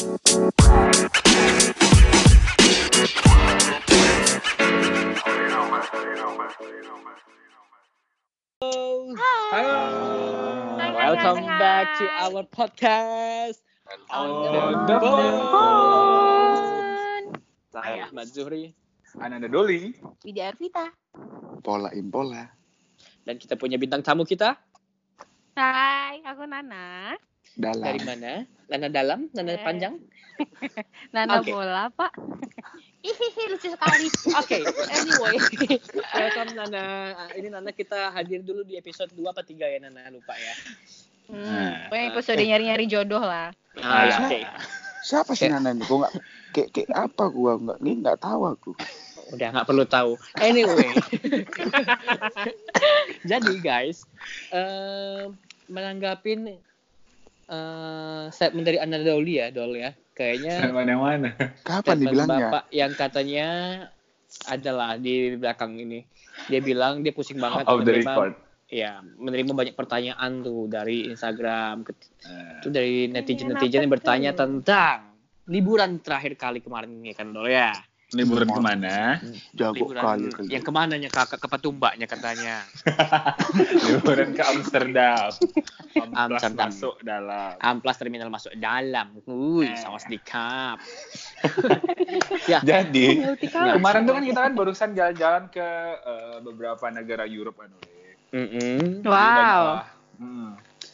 Halo. Welcome back to our podcast. On the phone. Saya Ahmad Zuhri Ananda Doli. Widya Arvita. Pola impola. dan kita punya bintang tamu kita Hai, aku Nana. Dalam. dari mana? Nana dalam, Nana Eh. panjang. Nana Oke. bola, Pak. Hihihi, lucu sekali. Oke, anyway, welcome Nana. Ah, Ini Nana kita hadir dulu di episode 2 apa 3 ya Nana, lupa ya. Hmm, pokoknya episode nyari-nyari jodoh lah. Ah, ya. oke. Siapa sih Nana ini? Gua nggak kayak kayak apa gua nggak ini nggak tahu aku. Udah nggak perlu tahu. Anyway. Jadi guys, eh menanggapin eh statement dari Nana Doli ya, Dol ya. Kayaknya Mana mana? Kapan dibilangnya? Bapak yang katanya adalah di belakang ini. Dia bilang dia pusing banget the menerima- record. ya menerima banyak pertanyaan tuh dari Instagram Ket- Eh, itu dari netizen netizen yang bertanya tuh? tentang liburan terakhir kali kemarin ini kan Dol ya Liburan ke mana? Jago liburan kali yang ke mananya kakak ke Patumbaknya katanya Liburan ke Amsterdam. Amplas Amsterdam. masuk dalam. amplas terminal masuk dalam wih Eh. saus di cup ya Jadi Nggak. kemarin tuh kan kita kan barusan jalan-jalan ke eh, beberapa negara Europe kan. Jadi Wow. banyaklah- hmm,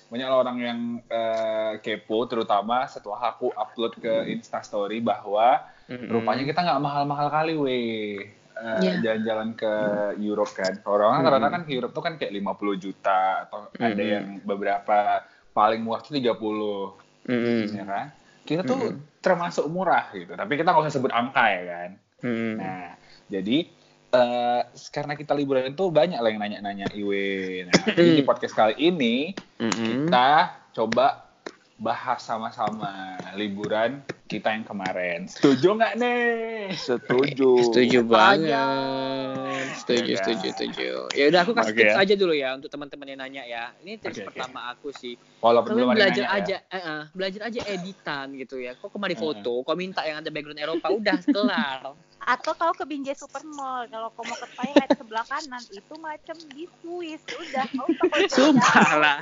banyaklah orang yang eh, kepo, terutama setelah aku upload ke Instastory bahwa Mm-mm. rupanya kita nggak mahal-mahal kali, weh. Eh, Iya. jalan-jalan ke Europe kan. Orang Hmm. karena kan ke Europe tuh kan kayak 50 juta atau ada Hmm. yang beberapa paling murah tuh 30 Mm-mm. ya kan. Kita tuh Hmm. termasuk murah gitu. Tapi kita nggak usah sebut angka ya kan. Mm-mm. Nah, jadi eh, karena kita liburan itu banyak lah yang nanya-nanya Iwe. Nah, jadi di podcast kali ini Mm-mm. kita coba bahas sama-sama liburan kita yang kemarin. Setuju nggak nih? Setuju. Setuju Tanya. banget. Setuju, Ya setuju, kan? setuju. Ya udah aku kasih Oke tips ya. aja dulu ya untuk teman-teman yang nanya ya. Ini tips oke. pertama aku sih. Walaupun Kalian belajar nanya aja, ya. eh, eh, belajar aja editan gitu ya. Kok kemari foto, kok minta yang ada background Eropa, udah kelar. Atau kau ke Binjai Supermall, kalau kau mau ke toilet sebelah kanan itu macam di Swiss. Udah, kau Sumpah lah.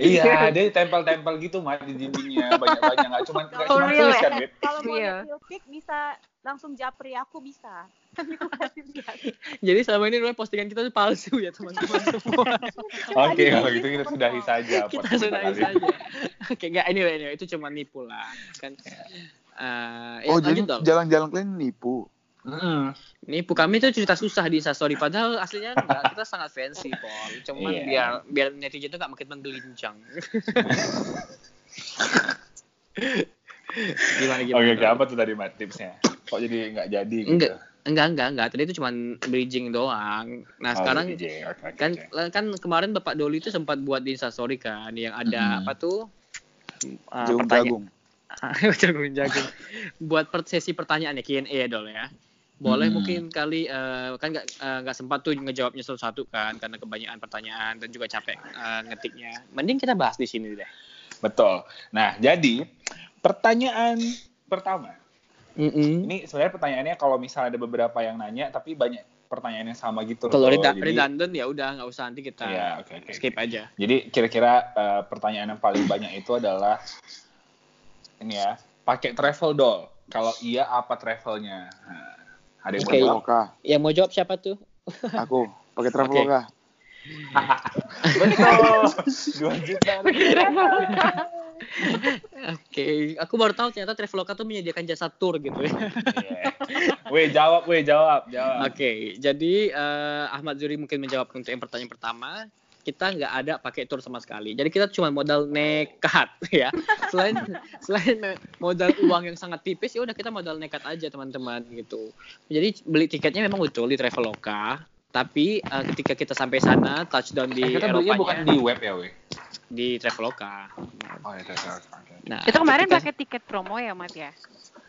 Iya, dia tempel-tempel gitu mah di dindingnya banyak-banyak nggak cuma nggak cuma ya? kan, Wit? Kalau mau Iya. real pic bisa langsung japri aku bisa. Nanti aku kasih lihat. Jadi selama ini Roy postingan kita tuh palsu ya teman-teman semua. Oke, di kalau gitu kita sudahi saja. kita podcast sudah kali ini. saja. Oke, enggak anyway, anyway, itu cuma nipu lah. Kan eh ya, Oh jadi jalan-jalan kalian nipu. Mm-mm. Nipu kami tuh cerita susah di Instastory padahal aslinya enggak kita sangat fancy Paul. Cuman Iya. biar biar netizen tuh enggak makin menggelincang. gimana gimana? Oke, oke, apa tuh tadi Mat tipsnya? Kok jadi nggak jadi gitu? Enggak, enggak, enggak, enggak. Tadi itu cuma bridging doang. Nah, Oh, sekarang. Oke, oke, kan kan kemarin Bapak Doli itu sempat buat di Instastory kan yang ada Hmm. apa tuh? Uh, Jagung pertanya- jagung. jagung jagung. buat per- sesi pertanyaan ya Q&A ya Dol ya. Boleh Hmm. mungkin kali eh, kan nggak eh, nggak sempat tuh ngejawabnya satu-satu kan karena kebanyakan pertanyaan dan juga capek eh, ngetiknya. Mending kita bahas di sini deh. Betul. Nah, jadi pertanyaan pertama. Mm-mm. Ini sebenarnya pertanyaannya kalau misalnya ada beberapa yang nanya, tapi banyak pertanyaan yang sama gitu. Kalau reda- Jadi- redundant ya udah nggak usah nanti kita Iya, oke, oke, skip oke. aja. Jadi kira-kira eh, pertanyaan yang paling banyak itu adalah ini ya, pakai travel doll. Kalau iya apa travelnya? Nah, ada yang Oke. mau jawab? Traveloka. Yang mau jawab siapa tuh? Aku pakai Traveloka. Betul. Dua juta. Oke, aku baru tahu ternyata Traveloka tuh menyediakan jasa tour gitu ya. Iya. Weh jawab, weh jawab, jawab. Oke, jadi eh, Ahmad Zuri mungkin menjawab untuk yang pertanyaan pertama. Kita nggak ada pakai tour sama sekali. Jadi kita cuma modal nekat ya. Selain selain modal uang yang sangat tipis ya udah kita modal nekat aja teman-teman gitu. Jadi beli tiketnya memang betul di Traveloka. Tapi eh, ketika kita sampai sana touchdown di Eh, kita belinya Eropanya bukan di web ya, weh. di Traveloka. Oh, ya, Traveloka. Oke. Nah, Itu kemarin ketika pakai tiket promo ya, Mat ya?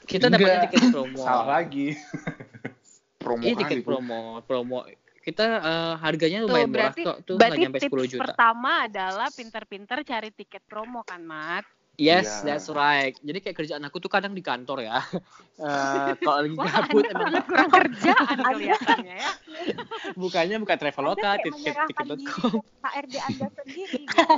kita dapatnya Enggak. tiket promo. Salah lagi. Promo Iya kali tiket itu. promo, promo. Kita eh, harganya Tuh, lumayan murah berarti kok, tuh nggak berarti nyampe tips 10 juta. pertama adalah pinter-pinter cari tiket promo kan, Mat? Yes, Iya. that's right. Jadi kayak kerjaan aku tuh kadang di kantor ya. Eh, kalau lagi gabut emang kurang kerjaan kelihatannya ya. bukannya bukan Traveloka, tiket.com. HRD Anda sendiri. gitu.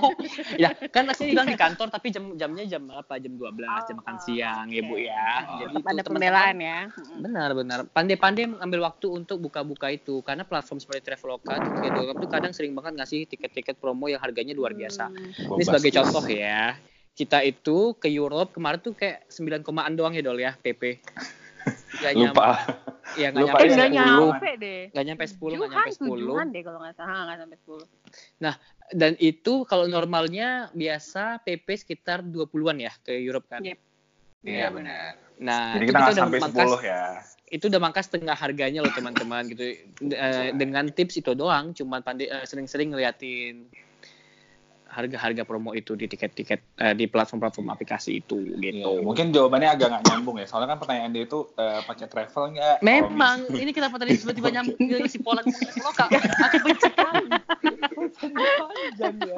ya, kan aslinya bilang di kantor tapi jam jamnya jam apa? Jam 12, jam makan Oh, siang ya, Bu ya. Oh. Jadi ada pembelaan ya. Benar, benar. Pandai-pandai mengambil waktu untuk buka-buka itu karena platform seperti Traveloka, tiket.com tuh kadang sering banget ngasih tiket-tiket promo yang harganya luar biasa. Ini sebagai contoh ya. Kita itu ke Europe kemarin tuh kayak 9 komaan doang ya Dol ya PP. Gak Lupa. Nyampe, ya nggak nyampe Eh, nggak 10. nyampe deh. Nggak nyampe 10, nggak Tujuan, nyampe 10. tujuan deh kalau nggak salah, nggak sampai 10. Dan itu kalau normalnya biasa PP sekitar 20-an ya ke Europe kan. Yep. Iya benar. Nah, Jadi itu kita nggak udah sampai mangkas- 10 ya. itu udah mangkas setengah harganya loh teman-teman gitu Eh, dengan tips itu doang cuman pandai eh, sering-sering ngeliatin harga-harga promo itu di tiket-tiket eh, di platform-platform aplikasi itu gitu. Iya, mungkin jawabannya agak nggak nyambung ya. Soalnya kan pertanyaan dia itu eh, pakai travel nggak? Memang ini kenapa tadi tiba-tiba nyambung ke si Polan Traveloka? Aku benci. Panjang ya.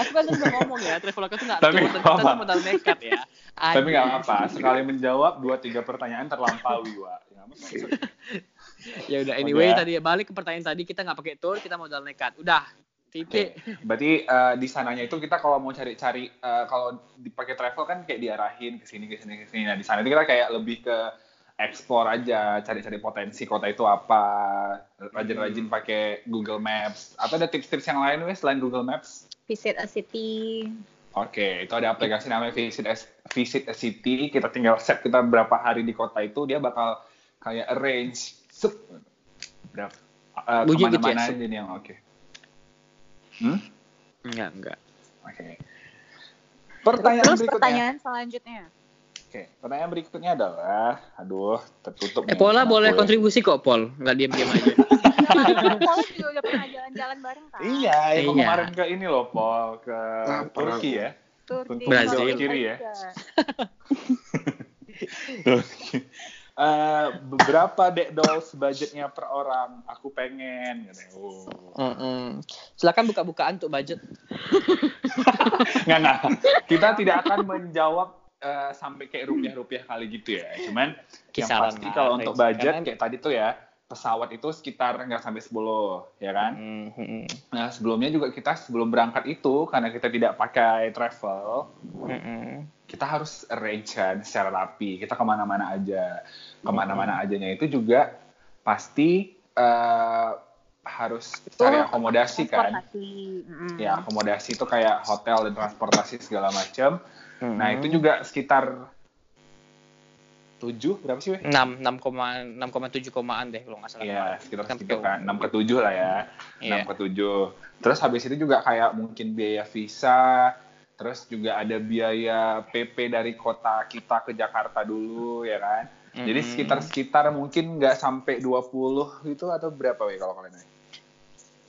Aku kan udah ngomong ya, Traveloka nggak Tapi turun, nggak kita apa-apa. tuh modal nekat ya. Tapi nggak Aduh. apa. Sekali menjawab dua tiga pertanyaan terlampaui, Wak. Ya, apa-apa. Ya udah anyway Udah. tadi balik ke pertanyaan tadi kita nggak pakai tour, kita modal nekat. Udah. Tipe. Oke. Berarti eh, di sananya itu kita kalau mau cari-cari eh, kalau dipakai travel kan kayak diarahin ke sini ke sini ke sini. Nah, di sana itu kita kayak lebih ke ekspor aja, cari-cari potensi kota itu apa, rajin-rajin pakai Google Maps. Atau ada tips-tips yang lain wes selain Google Maps? Visit a city. Oke, itu ada aplikasi namanya Visit a, Visit a City. Kita tinggal set kita berapa hari di kota itu, dia bakal kayak arrange sup berapa eh, Bunyi gitu ya, ke mana-mana aja nih yang oke. Hmm? Enggak, enggak. Oke. Pertanyaan Terus berikutnya. pertanyaan selanjutnya. Oke, pertanyaan berikutnya adalah, aduh, tertutup. Eh Pola boleh gue. kontribusi kok Pol, nggak diam-diam aja. Paul juga udah pernah jalan-jalan bareng kan? Iya, yang Iya. kemarin ke ini loh, Pol, ke Turki ya. Turki, Brazil. Turki Kiri ya. Eh, beberapa dek dolls budgetnya per orang? Aku pengen. Gitu. Oh. Mm-mm. Silakan buka-bukaan untuk budget. Nggak, nggak. Kita tidak akan menjawab eh, sampai kayak rupiah-rupiah kali gitu ya. Cuman yang Kisaran pasti lah, kalau untuk budget kayak tadi tuh ya, pesawat itu sekitar nggak sampai 10, ya kan? Mm-mm. Nah, sebelumnya juga kita sebelum berangkat itu, karena kita tidak pakai travel, Mm-mm. kita harus arrange kan secara rapi. Kita ke mana-mana aja. Ke mana-mana ajanya itu juga pasti eh, harus cari akomodasi kan. Mm. Ya, akomodasi itu kayak hotel dan transportasi segala macam. Nah, itu juga sekitar 7, berapa sih, weh? 6 6,6,7 komaan deh kalau nggak salah. Iya, sekitar segitu kan. 6 ke 7 lah ya. Iya. 6 ke 7. Terus habis itu juga kayak mungkin biaya visa, terus juga ada biaya PP dari kota kita ke Jakarta dulu ya kan. Jadi sekitar-sekitar mungkin nggak sampai 20 gitu atau berapa weh kalau kalian?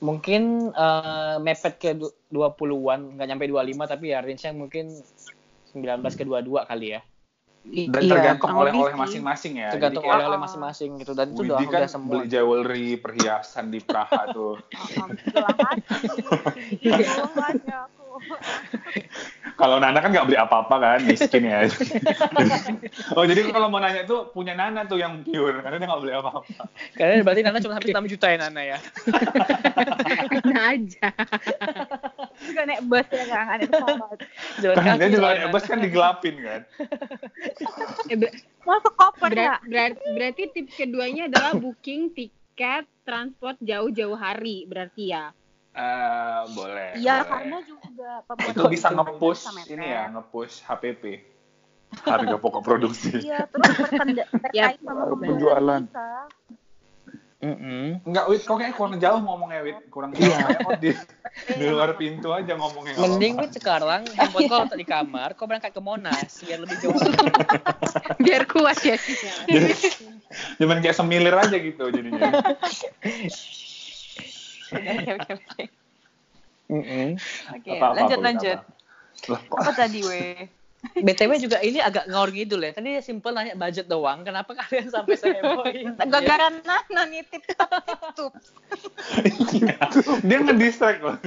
Mungkin eh, mepet ke du- 20-an, nggak nyampe 25 tapi ya range-nya mungkin 19 ke 22 kali ya. Dan Iya, tergantung oleh-oleh masing-masing ya. Tergantung oleh-oleh masing-masing gitu dan itu udah kan udah semua. beli jewelry perhiasan di Praha tuh. Gelang Kalau Nana kan nggak beli apa-apa kan, miskin ya. oh jadi kalau mau nanya tuh punya Nana tuh yang pure, karena dia nggak beli apa-apa. Karena berarti Nana cuma sampai 6 juta ya Nana ya. Nah aja. Juga naik bus ya nggak naik pesawat. Kan kaki dia juga naik Nana. bus kan digelapin kan. Eh, Masuk koper berat- nggak? berat- berarti tips keduanya adalah booking tiket transport jauh-jauh hari berarti ya. Eh boleh. Iya karena juga pembuat itu bisa nge-push sama ini ya, nge-push HPP. Harga pokok produksi. Iya terus berkenda Ya, terkait sama penjualan. bisa. Mm-mm. Enggak, Wit, kok kayaknya kurang jauh ngomongnya, Wit. Kurang jauh. Kayak kok di, di luar pintu aja ngomongnya. Mending. Wit sekarang handphone kau di kamar, kau berangkat ke Monas biar lebih jauh. Biar kuat ya. Jadi, cuman kayak semilir aja gitu jadinya. Oke oke oke. Oke, lanjut lanjut. Apa tadi weh? BTW juga ini agak ngawur ngidul ya. Tadi simple nanya budget doang. Kenapa kalian sampai seheboh ini? Gara-gara Nana nitip tutup. Dia ngedistract loh.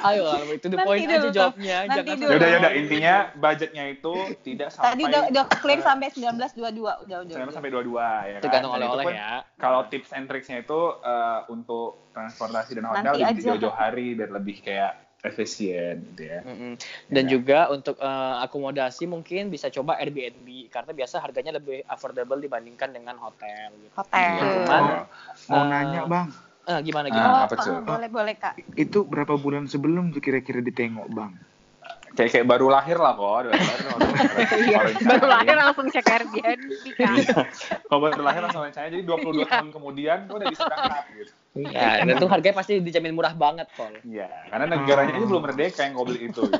Ayo lah, itu the Nanti point aja jawabnya. Nanti Jangan dulu. Yaudah, yaudah. Intinya budgetnya itu tidak sampai... Tadi udah, udah clear eh, sampai 1922. Udah, udah. sampai udah. sampai dua-dua ya kan. tergantung itu oleh-oleh ya. Kalau tips and tricksnya itu eh, untuk transportasi dan hotel Nanti di jauh-jauh hari biar lebih kayak efisien gitu ya. Mm-mm. Dan Ya. juga untuk eh, akomodasi mungkin bisa coba Airbnb karena biasa harganya lebih affordable dibandingkan dengan hotel. Gitu. Hotel. Ya, cuman Mau eh, nanya bang, eh, gimana Ah, gimana? Oh, apa tuh? oh, boleh boleh kak. itu berapa bulan sebelum tuh kira-kira ditengok bang? Kayak kayak baru lahir lah kok. Baru lahir langsung Iya, rencanain. baru lahir langsung cek Airbnb kan. Kalau baru lahir langsung rencana jadi 22 tahun kemudian tuh udah bisa berangkat gitu. Ya, dan itu harganya pasti dijamin murah banget, Pol. Iya, karena negaranya ini belum merdeka yang kau beli itu. gitu.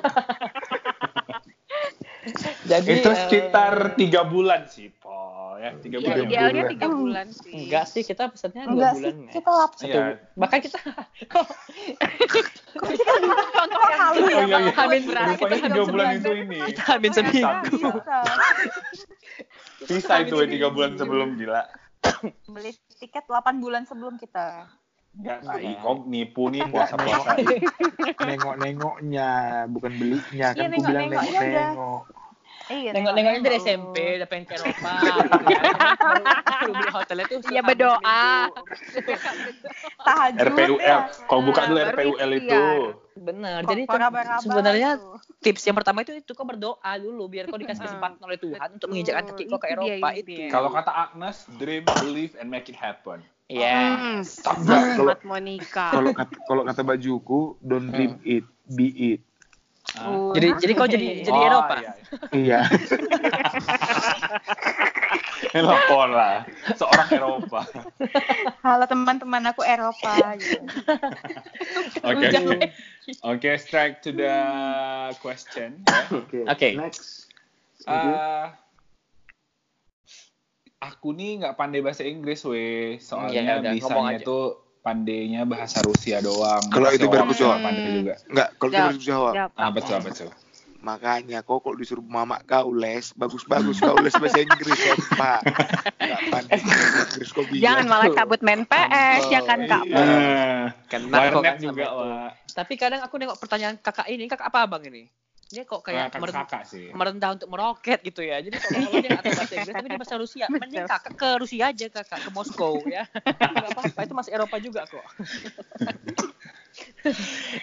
Jadi itu eh, sekitar tiga bulan sih, Paul. Ya, tiga Ya, bulan. Tiga idealnya bulan. tiga bulan sih. enggak sih kita pesannya dua Enggak bulan sih, ya. kita lap Satu, Iya. bahkan kita Kok kita bilang contoh yang halu Oh ya, iya, iya. Hamin Berarti kita tiga bulan itu ini. kita habis seminggu. Bisa. Bisa itu ya, tiga bulan sebelum gila. Beli tiket 8 bulan sebelum kita. Enggak, tai. Iya. Kau nipu nih puasa-puasa. Nengok-nengoknya, bukan belinya kan Iya, aku bilang nengok-nengoknya udah. nengok-nengok. Iya, Nengok-nengoknya dari. SMP, udah pengen ke Eropa gitu ya. Baru beli hotelnya tuh Iya berdoa. Tahajud RPUL. ya. Kau buka dulu Baru RPUL itu. ikhtiar. Bener. Kok Jadi itu sebenarnya tips yang pertama itu itu kau berdoa dulu biar kau dikasih kesempatan oleh Tuhan untuk menginjakkan kaki kau ke Itu Eropa itu itu. Kalau kata Agnes, dream, believe, and make it happen. Iya. Enggak, kalau Monica. kalau kata, kalau kata bajuku, don't dream it, be it. Ah. Jadi jadi kau jadi jadi Oh, Eropa. Iya. Iya. Telepon lah. Seorang Eropa. Halo teman-teman aku Eropa. gitu. Oke. Oke, strike to the question. ya. Oke. Oke. Next. Eh, aku nih nggak pandai bahasa Inggris, weh. Soalnya Iya, udah, ngomong bisanya aja. tuh pandainya bahasa Rusia doang. Kalau itu jawab. nggak pandai juga. Enggak, kalau Jawab, kita jawab. Jawab. Ah, betul, betul. Makanya kok kalau disuruh mama kau les, bagus-bagus kau les bahasa Inggris ya, Pak. Enggak pandai bahasa Inggris kok bilang. Jangan malah cabut main PS ya kan Kak. Iya. Eh, Kena kok kan juga, itu. Tapi kadang aku nengok pertanyaan kakak ini, kakak apa abang ini? Dia kok kayak Kakak meren- kakak sih. merendah untuk meroket gitu ya. Jadi kalau dia nggak tahu bahasa Inggris tapi dia bahasa Rusia, mending kakak ke Rusia aja kakak ke Moskow ya. Nggak apa-apa, itu masih Eropa juga kok.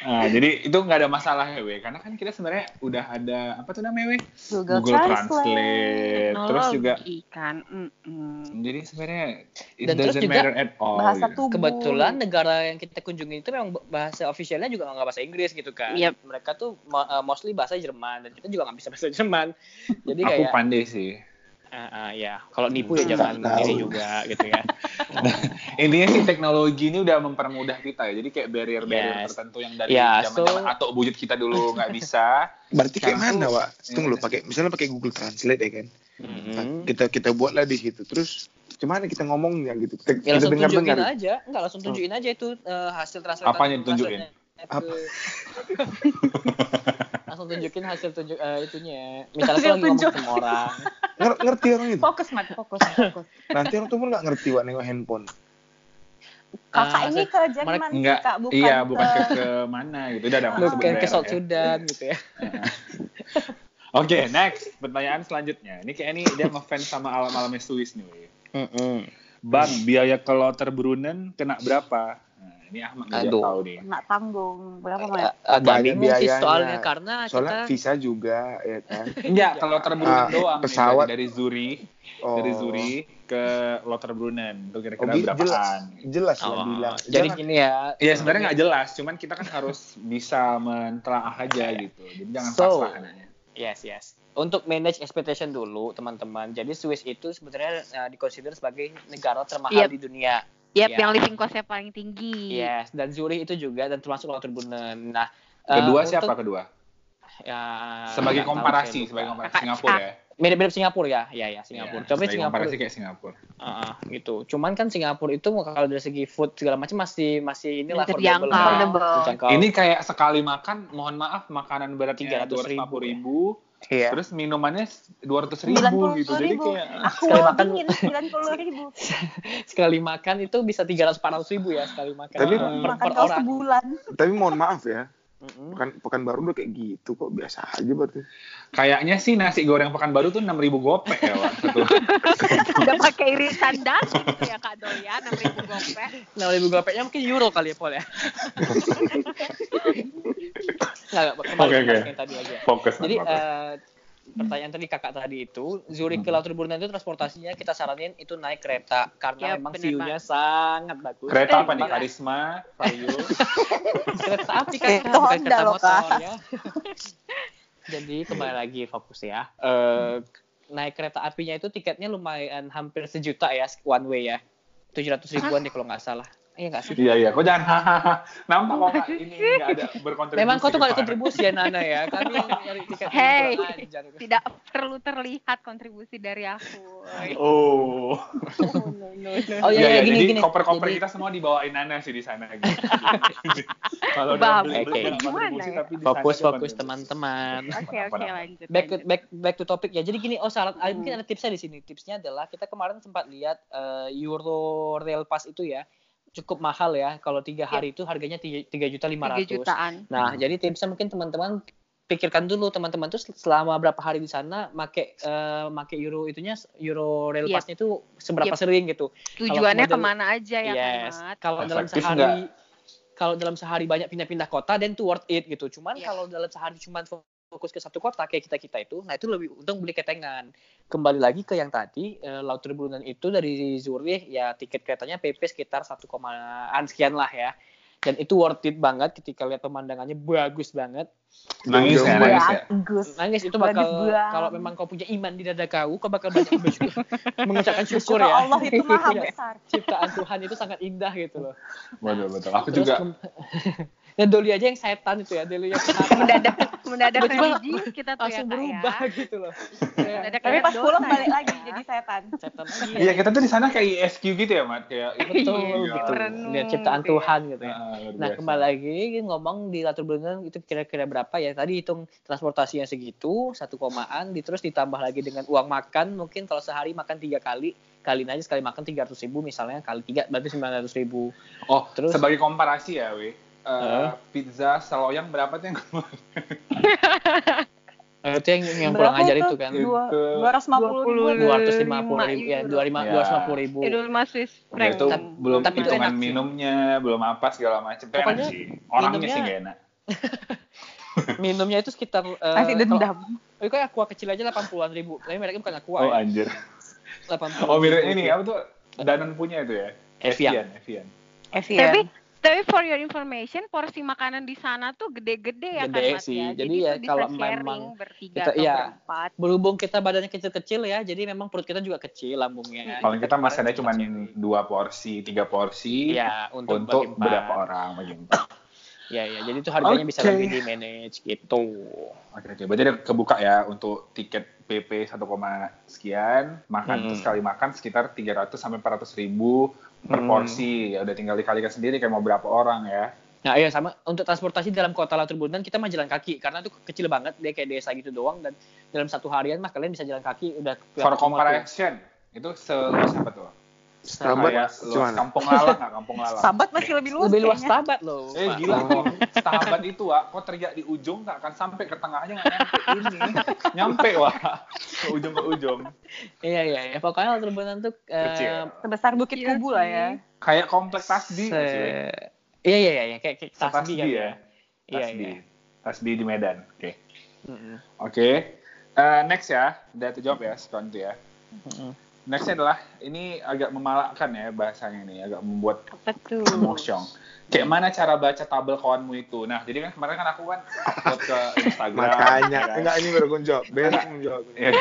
Nah, jadi itu nggak ada masalah ya, weh. Karena kan kita sebenarnya udah ada apa tuh namanya, weh? Google, Google Translate. Terus juga Ikan. Mm-mm. jadi sebenarnya it Dan terus doesn't juga matter at all. Bahasa gitu. tubuh. Kebetulan negara yang kita kunjungi itu memang bahasa ofisialnya juga nggak bahasa Inggris gitu kan. Yep. Mereka tuh uh, mostly bahasa Jerman dan kita juga nggak bisa bahasa Jerman. Jadi Aku kayak pandai sih. Ah, ah, ya kalau nipu ya jangan Nggak tahu. ini juga gitu ya. Intinya sih teknologi ini udah mempermudah kita ya. Jadi kayak barrier-barrier Yes. tertentu yang dari Ya, zaman-zaman so- atau bujut kita dulu nggak bisa. Berarti kayak Sekarang mana, tuh- Wak? Tunggu lo, Iya. pakai misalnya pakai Google Translate ya kan. Mhm. Kita kita buatlah di situ. Terus gimana kita ngomongnya gitu? Kita, Ya kita langsung tunjukin dengar-dengar. aja, enggak langsung tunjukin aja itu eh, hasil translate. Apanya ditunjukin? Apa? langsung tunjukin hasil tunjuk eh, itunya. Misalnya Hasil lagi ngomong tunjuk. sama orang. Nger- ngerti orang itu. Fokus mat, fokus, fokus. Nanti orang tuh pun nggak ngerti Wak nengok handphone. Kakak Ah, ini ke Jerman sih Enggak, Kak, bukan iya, ke... bukan ke, ke mana gitu. Udah ada masuk Bukan ke South ya. Sudan gitu ya. Oke, next. Pertanyaan selanjutnya. Ini kayak ini dia ngefans sama alam-alamnya Swiss nih. weh. Bang, biaya ke Lothar Brunnen kena berapa? Ini Ahmad nggak Aduh. tahu nih. Nak tanggung berapa? Agak Banyak bingung sih soalnya karena Soalnya kita visa juga ya kan. Enggak, ke Lothar Brunnen Ah, doang. pesawat. Dari, Zurich, Oh. dari Zurich ke Lothar Brunnen. Itu Oh, kira-kira jelas, berapaan? jelas lah Oh, bilang. jadi Jangan- gini ya. Iya sebenarnya nggak jelas, cuman kita kan harus bisa mentelaah aja gitu. Jadi jangan So, pasrah nanya. Yes, yes. Untuk manage expectation dulu, teman-teman. Jadi Swiss itu sebenarnya uh, dikonsider sebagai negara termahal Yep. di dunia. Yap, Ya. yang living cost-nya paling tinggi. Yes, dan Zurich itu juga dan termasuk Lothar Brunnen. Nah, uh, Kedua untuk- siapa kedua? Ya, Sebagai komparasi, sebagai komparasi Singapura ya. Mirip-mirip Singapura ya, ya ya Singapura. Iya, Coba sebagai Singapura komparasi kayak Singapura. Ah, ah, gitu. Cuman kan Singapura itu kalau dari segi food segala macam masih masih inilah affordable lah. Terjangkau. Ini kayak sekali makan, mohon maaf, makanan beratnya 300 250 ribu, Iya. Terus minumannya dua ratus ribu gitu. Jadi kayak Aku Sekali makan- sembilan puluh ribu. sekali makan itu bisa 300 400 ribu ya sekali makan. Tapi- per, Makan per orang. sebulan. Tapi mohon maaf ya, Mm-mm. pekan pekan baru udah kayak gitu kok biasa aja berarti. kayaknya sih nasi goreng pekan baru tuh enam ribu gopek ya Wak, satu. Udah pakai irisan daging tuh ya Kak Doya, enam ribu gopek. Nah, ribu gopeknya mungkin euro kali ya, Paul ya. Kembali Oke, ke oke. yang tadi aja. Fokus. Jadi fokus. eh, pertanyaan tadi kakak tadi itu Zurich ke Lauterburnen itu transportasinya kita saranin itu naik kereta karena Ya, memang view-nya sangat bagus. kereta apa nih? Karisma, Vario. kereta api kan itu Honda kereta loh, motor Kak. ya. Jadi kembali lagi fokus ya. Eh, naik kereta apinya itu tiketnya lumayan hampir sejuta ya one way ya. 700 ribuan deh kalau nggak salah. Iya nggak sih? Iya iya, kok jangan hahaha. Nampak kok ini nggak ada berkontribusi. Memang kau tuh nggak ada kontribusi ya Nana ya. Kami yang nyari tiket Hey. Tidak perlu terlihat kontribusi dari aku. Oh. Oh iya, Iya, iya, iya, gini jadi gini. koper-koper Jadi- kita semua dibawain Nana sih di sana gitu. Kalau udah beli gimana kontribusi ya? tapi di sana Fokus fokus teman-teman. Oke oke lanjut. Back to lanjut. back back to topic ya. Jadi gini, oh syarat ah, Hmm. mungkin ada tipsnya di sini. Tipsnya adalah kita kemarin sempat lihat eh, Euro Rail Pass itu ya cukup mahal ya. Kalau tiga hari itu harganya tiga juta lima ratus. jutaan. Nah, jadi tipsnya mungkin teman-teman pikirkan dulu teman-teman tuh selama berapa hari di sana make eh, make euro itunya euro rail Yep. pass-nya itu seberapa Yep. sering gitu. Tujuannya model- ke mana aja ya yes. kan? Kalau dalam sehari kalau dalam sehari banyak pindah-pindah kota dan itu worth it gitu. Cuman Iya. kalau dalam sehari cuma fokus ke satu kota kayak kita-kita itu, nah itu lebih untung beli ketengan. Kembali lagi ke yang tadi eh, Lauterbrunnen itu dari Zurich ya tiket keretanya PP sekitar 1, an sekian lah ya. Dan itu worth it banget ketika lihat pemandangannya bagus banget. Nangis ya, nangis ya. Bagus. Nangis itu bakal kalau memang kau punya iman di dada kau, kau bakal banyak bersyukur, mengucapkan syukur ya. Allah itu maha besar. Ciptaan Tuhan itu sangat indah gitu loh. Betul betul. Aku Terus juga Dan Doli aja yang setan itu ya, Doli yang setan. Mendadak mendadak kita tuh ya langsung berubah ya. gitu loh. Mendadak Tapi pas pulang dosa balik ya. lagi jadi setan. setan Iya, kita tuh di sana kayak ISQ gitu ya, Mat. Kayak betul Iya, gitu. Lihat ciptaan gitu ya. Tuhan gitu ya. Ah, Nah biasa. kembali lagi ngomong di latar belakang itu kira-kira berapa ya? Tadi hitung transportasinya segitu satu komaan, di- terus ditambah lagi dengan uang makan mungkin kalau sehari makan tiga kali, kaliin aja sekali makan tiga ratus ribu misalnya kali tiga berarti sembilan ratus ribu. Oh, Terus- sebagai komparasi ya, we. Eh, Heeh. pizza seloyang berapa tuh yang Eh, itu yang yang kurang ajar itu kan. Dua Itu- ratus lima puluh ribu. Dua- ratus lima puluh ribu ya, dua lima dua ratus lima puluh ribu. Itu Udah franc. itu Tapi- belum tapi itu enak sih. minumnya, belum apa segala macam. Itu enak sih. Orangnya minumnya- sih gak enak. Minumnya itu sekitar eh, Masih dendam. Oh, kayak aqua kecil aja 80-an ribu. Tapi mereka bukan aqua Oh ya. anjir. 80 Oh mirip ini apa tuh? Danon punya itu ya? Evian. Evian. Evian. Tapi tapi for your information porsi makanan di sana tuh gede-gede ya Gede kan sih. ya. Jadi Jadi, ya bisa kalau sharing memang bertiga kita- atau iya. berempat. Berhubung kita badannya kecil-kecil ya, jadi memang perut kita juga kecil lambungnya. Paling kita makannya cuma dua porsi, tiga porsi Iya, untuk, untuk berapa orang bagi. Iya, iya. Jadi itu harganya bisa Oke. lebih di manage gitu. Oke, oke. Berarti ada kebuka ya untuk tiket PP 1, sekian, makan Hmm. terus sekali makan sekitar 300 sampai 400 ribu per Hmm. porsi. Ya udah tinggal dikalikan sendiri kayak mau berapa orang ya. Nah, iya sama untuk transportasi dalam kota Lauterbrunnen kita mah jalan kaki karena itu kecil banget dia kayak desa gitu doang dan dalam satu harian mah kalian bisa jalan kaki udah For comparison, itu seluas apa tuh? Luas gimana? kampung lalang nggak kampung lalang? Sahabat masih lebih luas. lebih luas kayaknya. tabat loh. Eh Pak. gila kok sahabat itu wah kok teriak di ujung nggak akan sampai ke tengah aja nggak nyampe ini nyampe wah ke ujung ke ujung Iya, iya, iya. Pokoknya Lauterbrunnen tuh eh. Sebesar Bukit Iya Kubu lah ya. kayak kompleks tasbih nggak sih? se- Iya, iya, iya, kayak kayak tasbih Tasbih kan ya Iya, tasbih iya. tasbih di Medan oke oke Eh, next ya udah terjawab ya sekarang itu ya. Nextnya adalah ini agak memalakkan ya bahasanya nih agak membuat Apa tuh? emotion kayak mana cara baca tabel kawanmu itu nah jadi kan kemarin kan aku kan upload ke Instagram Makanya, ya kan? enggak ini baru jawab. Besok menjawab. Iya.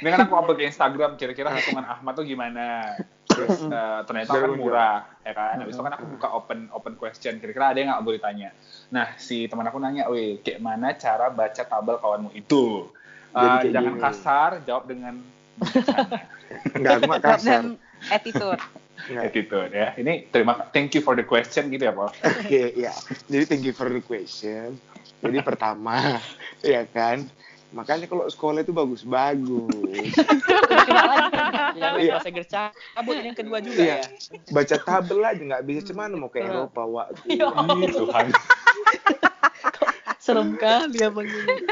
Ini kan aku upload ke Instagram, kira-kira hitungan Ahmad tuh gimana? Terus eh, ternyata kan murah, ya kan? Habis itu kan aku buka open open question, kira-kira ada yang nggak boleh tanya? Nah, si teman aku nanya, weh, kayak mana cara baca tabel kawanmu itu? Eh, Jadi kayak jangan gini. kasar, jawab dengan. Enggak, aku Jawab kasar. dan attitude. Enggak. gitu ya. Ini terima thank you for the question gitu ya, Pak. Oke, ya. Jadi thank you for the question. Jadi pertama, ya kan, Makanya kalau sekolah itu bagus-bagus. Iya. bahasa cabut ini yang kedua juga Iya. ya. Baca tabel aja nggak bisa cuman mau ke Eropa waktu. Ya Tuhan. Serem kali abang ini.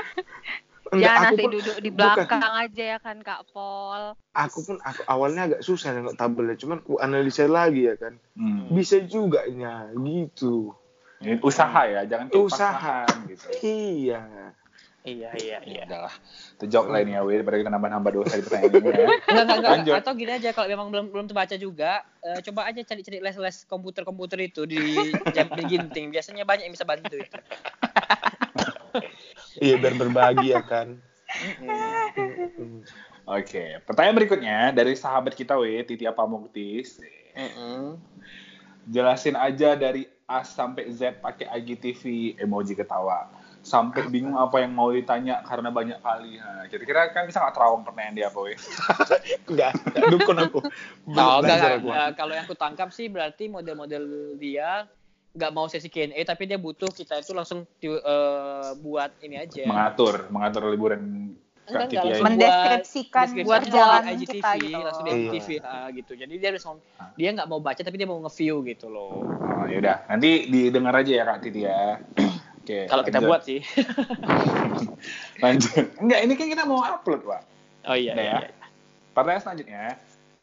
Enggak, Jangan aku nanti pun, duduk di bukan. belakang aja ya kan Kak Pol. aku pun aku awalnya agak susah nengok tabelnya, cuman ku analisa lagi ya kan. Hmm. Bisa juga nya gitu. Ini Usaha ya, jangan Usaha. gitu. Iya. Iya iya iya. Ya udahlah. Itu jawab lah ini ya, Wi, daripada kita nambah-nambah dosa di pertanyaan ini ya. Enggak, enggak. Atau gini aja kalau memang belum belum terbaca juga, eh, coba aja cari-cari les-les komputer-komputer itu di jam di Ginting. Biasanya banyak yang bisa bantu itu. Iya biar berbagi ya kan. Oke, pertanyaan berikutnya dari sahabat kita, Wi, Titi Apamuktis. Mm-mm. Jelasin aja dari A sampai Z pakai IGTV emoji ketawa. Sampai bingung apa yang mau ditanya karena banyak kali. Nah, kira-kira kan bisa nggak terawang pertanyaan dia apa, Wi? Enggak, dukun aku. Belum Oh, enggak, enggak. kalau yang aku tangkap sih berarti model-model dia nggak mau sesi Q&A tapi dia butuh kita itu langsung di- eh, buat ini aja. Mengatur, mengatur liburan Enggak, enggak, langsung. Mendeskripsikan deskripsi buat di jalan IGTV, kita gitu. langsung di Iya. IGTV ah, gitu. Jadi dia harus dia nggak mau baca tapi dia mau nge-view gitu loh. Oh, yaudah. Nanti didengar aja ya Kak Titi ya. Oke. Kalau kita buat sih. Lanjut. Enggak, ini kan kita mau upload, Pak. Oh iya Udah iya. ya. iya. Pertanyaan selanjutnya,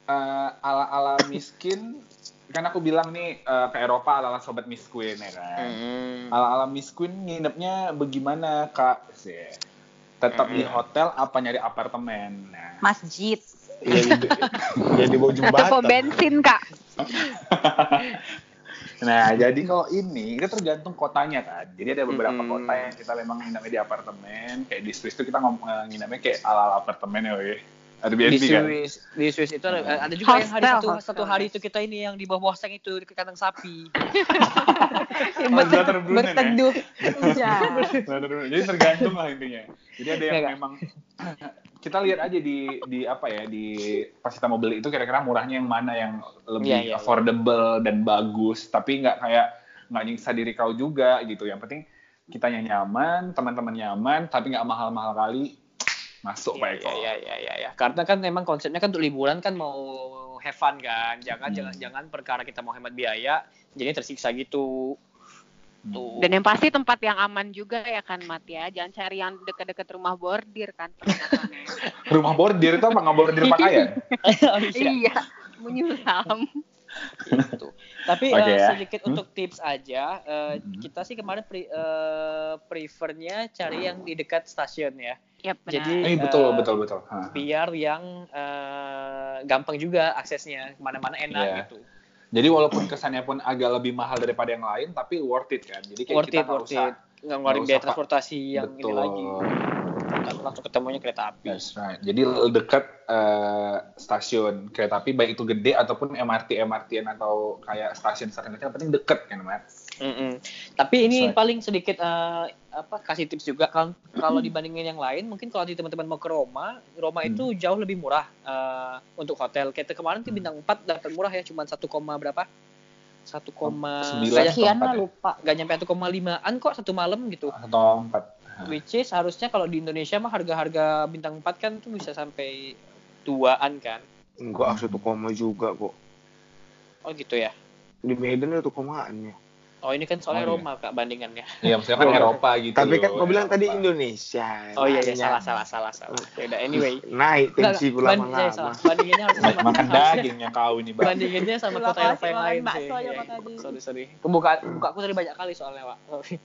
eh, ala-ala miskin, kan aku bilang nih eh, ke Eropa ala-ala sobat Miss Queen ya kan. Hmm. Ala-ala Miss Queen nginepnya bagaimana kak? Sih. Tetap di Hmm. hotel apa nyari apartemen? Nah, Masjid. Iya di, ya di bawah Atau jembatan. bensin Kak. nah jadi kalau ini itu tergantung kotanya kan. Jadi ada beberapa Mm-mm. kota yang kita memang nginepnya di apartemen. Kayak di Swiss itu kita ngom- eh, nginepnya kayak ala-ala apartemen ya, weh. Ada Di kan? Swiss, di Swiss itu ada, ada juga yang hari Hostel, satu, hostel. satu hari itu kita ini yang di bawah seng itu di kandang sapi. Brunei, ya? Berteduh. Iya. Terus- Jadi tergantung lah intinya. Jadi ada yang Enggak. memang kita lihat aja di di apa ya di pas kita mau beli itu kira-kira murahnya yang mana yang lebih Iya, iya, affordable dan bagus tapi nggak kayak nggak nyiksa diri kau juga gitu. Yang penting kitanya nyaman, teman-teman nyaman tapi nggak mahal-mahal kali masuk Pak Eko. Iya, iya, iya, iya, iya. Karena kan memang konsepnya kan untuk liburan kan mau have fun kan. Jangan Hmm. jangan jangan perkara kita mau hemat biaya jadi tersiksa gitu. Hmm. Tuh. Dan yang pasti tempat yang aman juga ya kan Mat ya. Jangan cari yang dekat-dekat rumah bordir kan. Rumah bordir itu apa nggak bordir pakaian? Oh, iya. iya, menyulam. gitu. Tapi Oke eh, ya. sedikit Hmm. untuk tips aja, eh, Hmm. kita sih kemarin pre- eh, prefernya cari yang di dekat stasiun ya. Yap, benar. Jadi Eh betul eh, betul betul. Hah. biar yang eh, gampang juga aksesnya ke mana-mana enak Iya. gitu. Jadi walaupun kesannya pun agak lebih mahal daripada yang lain tapi worth it kan. Jadi kayak Worth kita it, nggak worth usah it. Nggak ngeluarin biaya transportasi yang ini Betul. lagi. Langsung ketemunya kereta api. That's right. Jadi dekat eh, stasiun kereta api baik itu gede ataupun MRT MRT atau kayak stasiun stasiun kecil yang penting deket kan, Mat. Mm-mm. Tapi ini right. paling sedikit eh, apa kasih tips juga kan kalau dibandingin yang lain mungkin kalau teman-teman mau ke Roma, Roma itu jauh lebih murah eh, untuk hotel. Kayak kemarin tuh bintang 4 dapat murah ya cuma 1, berapa? 1, Sembilan. nggak Sekian lah ya? lupa. nggak nyampe 1,5an kok satu malam gitu. Atau empat. Which is harusnya kalau di Indonesia mah harga-harga bintang 4 kan tuh bisa sampai 2an kan. Enggak, satu koma juga kok. Oh gitu ya. Di Medan satu komaan ya. Oh ini kan soalnya Oh, iya. Roma kak bandingannya. Iya, maksudnya kan Oh. Eropa gitu. Tapi kan kau bilang tadi Eropa. Indonesia. Oh iya, iya salah salah salah salah. Yaudah, anyway. Naik tensi gue saya lama-lama. salah. Bandinginnya harus Ma- sama makan dagingnya kau ini, Bang. Bandinginnya sama kota Eropa yang lain sih. Iya. Sorry sorry. Kebuka buka aku tadi banyak kali soalnya pak. Sorry.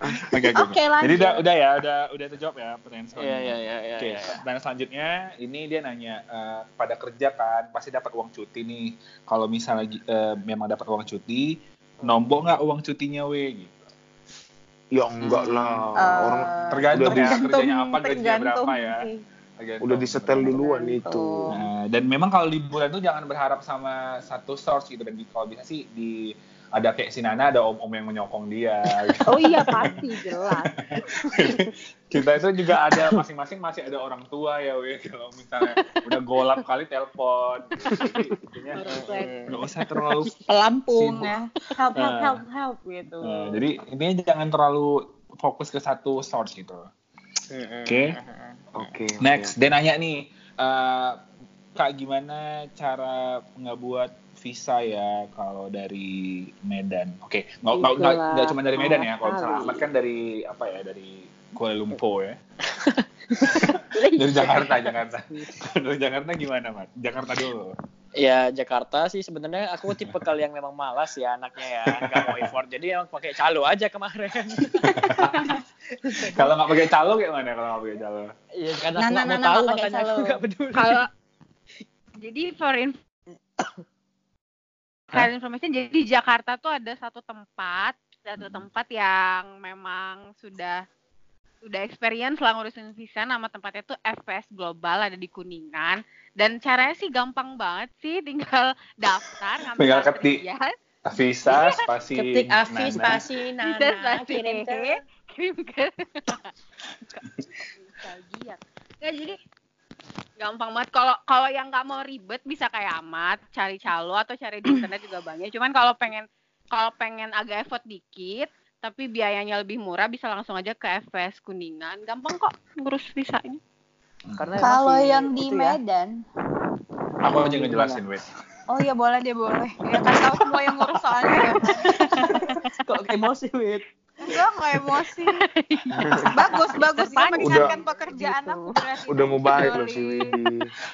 Oke, Oke, oke. lanjut. Jadi udah udah ya, udah udah terjawab ya pertanyaan Iya selanjutnya. iya iya iya. Oke, pertanyaan selanjutnya ini dia nanya eh, pada kerja kan pasti dapat uang cuti nih. Kalau misalnya eh, memang dapat uang cuti, nombok nggak uang cutinya we gitu. Ya enggak lah. Eh, Orang Tergantung udah ya kerjanya apa, gajinya tergantung berapa ya. Tergantung. udah disetel duluan itu. Tergantung. Nah, dan memang kalau liburan tuh jangan berharap sama satu source gitu dan kalau bisa sih di ada kayak si Nana ada om-om yang menyokong dia. gitu. Oh iya pasti jelas. Kita itu juga ada masing-masing masih ada orang tua ya we kalau misalnya udah golap kali telepon. Intinya nggak usah terlalu Pelampung Sibuk. ya. Help help Nah. help help gitu. Nah, jadi intinya jangan terlalu fokus ke satu source gitu. Oke. Oke. Next, dia nanya nih, eh, kak gimana cara ngebuat visa ya kalau dari Medan? Oke, nggak nggak- nggak nggak cuma dari Medan ya. Kalau misalnya. Ahmad kan dari apa ya? Dari Kuala Lumpur ya. dari Jakarta, Jakarta. dari Jakarta gimana, Mat? Jakarta dulu. Ya Jakarta sih sebenarnya aku tipe kali yang memang malas ya anaknya ya nggak mau effort jadi emang pakai calo aja kemarin. Kalau nggak pakai calo kayak mana kalau nggak pakai calo? Iya karena Nah, aku nah, nggak nah, mau nah, tahu makanya aku calo. nggak peduli. Kalau jadi for for information. Jadi di Jakarta tuh ada satu tempat, satu tempat yang memang sudah udah experience lah ngurusin visa. Nama tempatnya tuh FS Global ada di Kuningan. Dan caranya sih gampang banget sih tinggal daftar ngambil Tinggal ketik. Visa, spasi Ketik Afi, Nana. spasi, Nana, Bisa, spasi, kirim ke kirim ke nggak jadi gampang banget kalau kalau yang nggak mau ribet bisa kayak amat cari calo atau cari di internet juga banyak cuman kalau pengen kalau pengen agak effort dikit tapi biayanya lebih murah bisa langsung aja ke FS Kuningan gampang kok ngurus visanya Karena Kalau yang di ya. Medan, Aku aja ngejelasin, wait. oh iya boleh deh boleh. Ya kasih tahu semua yang ngurus soalnya. kok emosi wit. Enggak, enggak emosi. bagus, bagus. Dia Udah- mengingatkan pekerjaan gitu. aku berarti. Udah mau baik loh si Widi.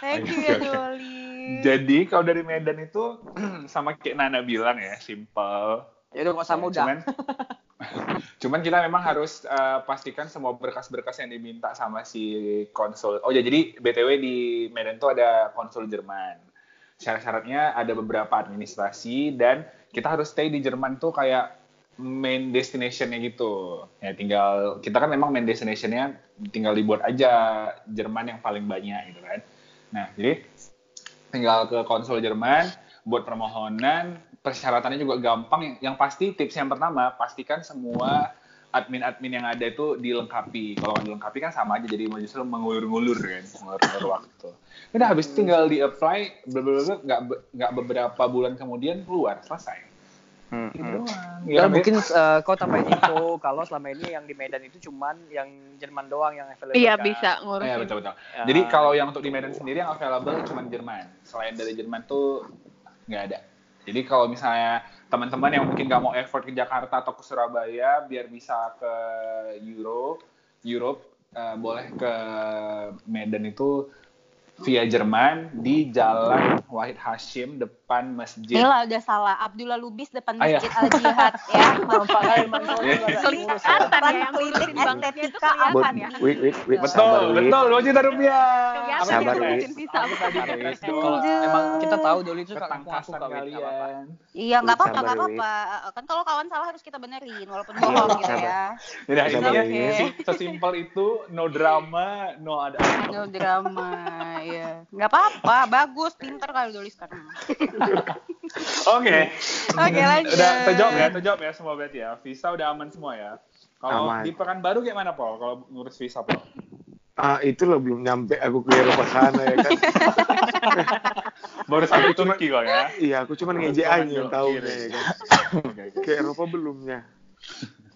Thank you ya, Doli. Jadi kalau dari Medan itu sama kayak Nana bilang ya, simple. Ya udah kok sama udah. Cuman, cuman kita memang harus eh, pastikan semua berkas-berkas yang diminta sama si konsul. Oh ya, jadi BTW di Medan tuh ada konsul Jerman. Syarat-syaratnya ada beberapa administrasi dan kita harus stay di Jerman tuh kayak main destinationnya gitu. Ya tinggal kita kan memang main destinationnya tinggal dibuat aja Jerman yang paling banyak gitu kan. Nah jadi tinggal ke konsul Jerman buat permohonan persyaratannya juga gampang yang pasti tips yang pertama pastikan semua admin-admin yang ada itu dilengkapi kalau nggak dilengkapi kan sama aja jadi justru mengulur-ngulur kan mengulur-ngulur waktu udah habis tinggal di apply nggak nggak beberapa bulan kemudian keluar selesai Hmm, gitu hmm. doang Ya, kan, mungkin eh, kau tambahin info kalau selama ini yang di Medan itu cuman yang Jerman doang yang available. iya kan? bisa ngurusin Iya betul betul. Ya. Jadi kalau yang untuk di Medan sendiri yang available cuma Jerman. Selain dari Jerman tuh nggak ada. Jadi kalau misalnya teman-teman yang mungkin nggak mau effort ke Jakarta atau ke Surabaya biar bisa ke Euro, Europe eh, boleh ke Medan itu via Jerman di Jalan Wahid Hashim depan masjid. Inilah udah salah. Abdullah Lubis depan Ah, iya. Masjid Al Jihad ya. Makanya emang kau juga nggak kelihatan ya. ya yang klinik banknya itu estetika kelihatan ya wait, wait, wait, Betul, betul, 2 juta rupiah. Sabar, Aku kalau emang kita tahu Doli itu suka apa-apa. kalian. Iya, nggak apa-apa, nggak apa-apa. Kan kalau kawan salah harus kita benerin, walaupun bohong gitu ya. Sabar, intinya sesimpel itu no drama, no ada. No drama, iya. Nggak apa-apa, bagus, pinter kali Doli sekarang. Oke. Oke, lanjut. Udah terjawab ya, terjawab ya semua berarti ya. Visa udah aman semua ya. Kalau di Pekanbaru kayak mana, Paul? Kalau ngurus visa, Paul? Ah, itu loh belum nyampe aku ke Eropa sana ya kan. Baru sampai Turki kok ya. Iya, aku cuma ngejek aja yang tahu ya kan. Oke, oke. Ke Eropa belumnya.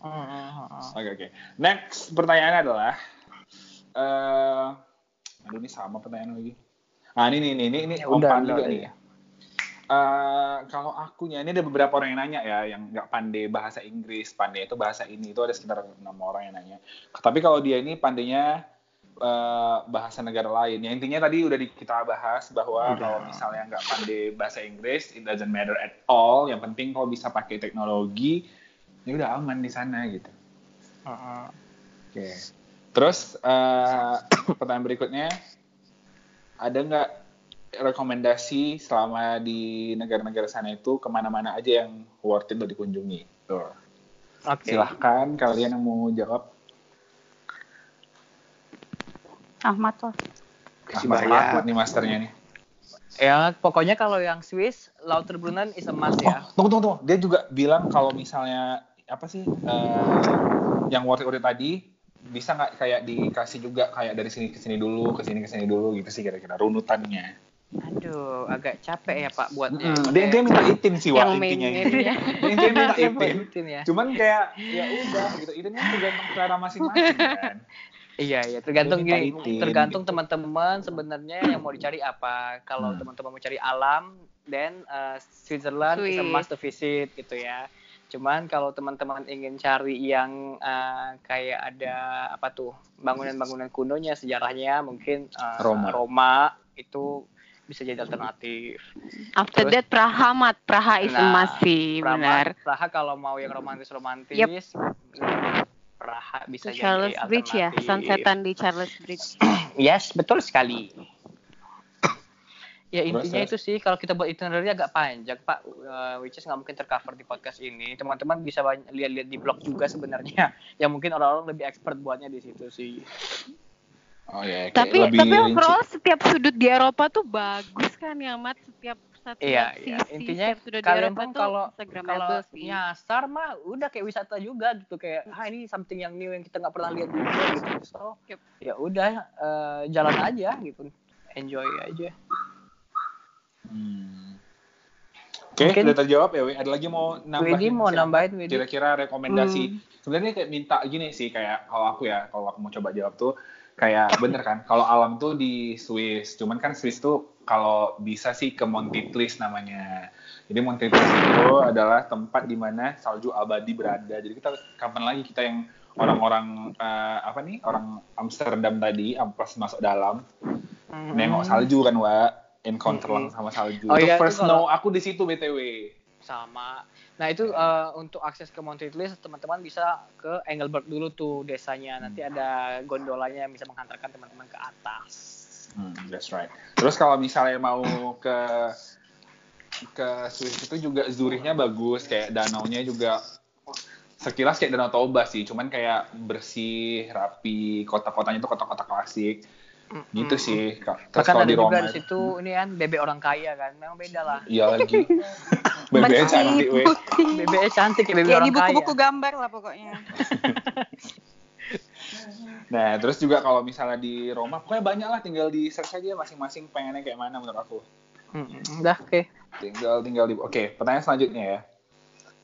Oke, oke. Next pertanyaannya adalah eh aduh ini sama pertanyaan lagi. Ah, ini nih, ini ini ini Ya Om udah, juga nih. Eh, kalau akunya ini ada beberapa orang yang nanya ya yang nggak pandai bahasa Inggris, pandai itu bahasa ini itu ada sekitar enam orang yang nanya. Tapi kalau dia ini pandainya eh, bahasa negara lain. Ya intinya tadi udah di- kita bahas bahwa Udah. kalau misalnya nggak pandai bahasa Inggris, it doesn't matter at all. Yang penting kalau bisa pakai teknologi, ya udah aman di sana gitu. Oke. Terus eh, pertanyaan berikutnya, ada nggak rekomendasi selama di negara-negara sana itu ke mana-mana aja yang worth it untuk dikunjungi? Tuh. Oke. Silahkan kalian yang mau jawab. Ahmad tuh. Kasih Ahmad, bayar. Ahmad nih masternya nih. Ya, pokoknya kalau yang Swiss, Lauterbrunnen is a must ya. Oh, tunggu, tunggu, tunggu. Dia juga bilang kalau misalnya apa sih eh, yang worth it worth it tadi bisa nggak kayak dikasih juga kayak dari sini ke sini dulu, ke sini ke sini dulu gitu sih kira-kira runutannya. Aduh, agak capek ya Pak buatnya. Mm, dia dia minta itin sih Wak, Yang intinya ini. ya. Dia, dia minta itin. itin ya. Cuman kayak ya udah gitu. Itinnya tergantung selera masing-masing kan. Iya, iya, tergantung gini, itin, tergantung gitu. teman-teman sebenarnya yang mau dicari apa. Kalau Hmm. teman-teman mau cari alam, then uh, Switzerland is a must to visit gitu ya. Cuman kalau teman-teman ingin cari yang uh, kayak ada apa tuh bangunan-bangunan kunonya, sejarahnya mungkin uh, Roma. Roma itu bisa jadi alternatif. After Terus- that Praha mat Praha is Nah, emas sih, Praha, benar. Praha kalau mau yang romantis-romantis, Yep. Praha bisa Itu jadi Charles Bridge ya, sunsetan di Charles Bridge. Yes, betul sekali. Ya intinya terus? itu sih kalau kita buat itinerary agak panjang pak, uh, which is nggak mungkin tercover di podcast ini. Teman-teman bisa lihat-lihat di blog juga sebenarnya. yang mungkin orang-orang lebih expert buatnya di situ sih. Oh ya, kayak Tapi lebih tapi rinci. overall setiap sudut di Eropa tuh bagus kan ya Mat, setiap setiap Iya, sisi iya. Intinya setiap sudut di kalian Eropa pun tuh kalau kalau sih. nyasar mah udah kayak wisata juga gitu kayak ah ini something yang new yang kita nggak pernah lihat juga gitu. So Yep. ya udah eh, jalan aja gitu, enjoy aja. Hmm. Oke, Mungkin- udah terjawab ya, Wi. Ada lagi mau nambahin? Widi mau nambahin? Kira-kira rekomendasi. Hmm. Sebenarnya kayak minta gini sih, kayak kalau aku ya, kalau aku mau coba jawab tuh, kayak bener kan, kalau alam tuh di Swiss, cuman kan Swiss tuh kalau bisa sih ke Montitlis namanya. Jadi Montitlis itu adalah tempat di mana salju abadi berada. Jadi kita kapan lagi kita yang orang-orang eh, apa nih, orang Amsterdam tadi, amplas masuk dalam, nengok salju kan, Wak. Encounter Hmm. langsung sama salju. Oh itu iya, itu first kalau- snow aku di situ BTW. sama. Nah itu eh, untuk akses ke Montitlis teman-teman bisa ke Engelberg dulu tuh desanya. Nanti ada gondolanya yang bisa menghantarkan teman-teman ke atas. Hmm, that's right. Terus kalau misalnya mau ke ke Swiss itu juga Zurichnya bagus, kayak danaunya juga sekilas kayak Danau Toba sih, cuman kayak bersih, rapi, kota-kotanya tuh kota-kota klasik. Gitu sih. Kak. Terus kalau ada di juga Roma di situ ini kan bebek orang kaya kan. Memang beda lah. Iya lagi. Bebeknya cantik, weh. Bebeknya cantik ya bebek di orang kaya. buku-buku gambar lah pokoknya. Nah, terus juga kalau misalnya di Roma, pokoknya banyak lah tinggal di search aja masing-masing pengennya kayak mana menurut aku. Mm, Udah oke. tinggal tinggal di oke pertanyaan selanjutnya ya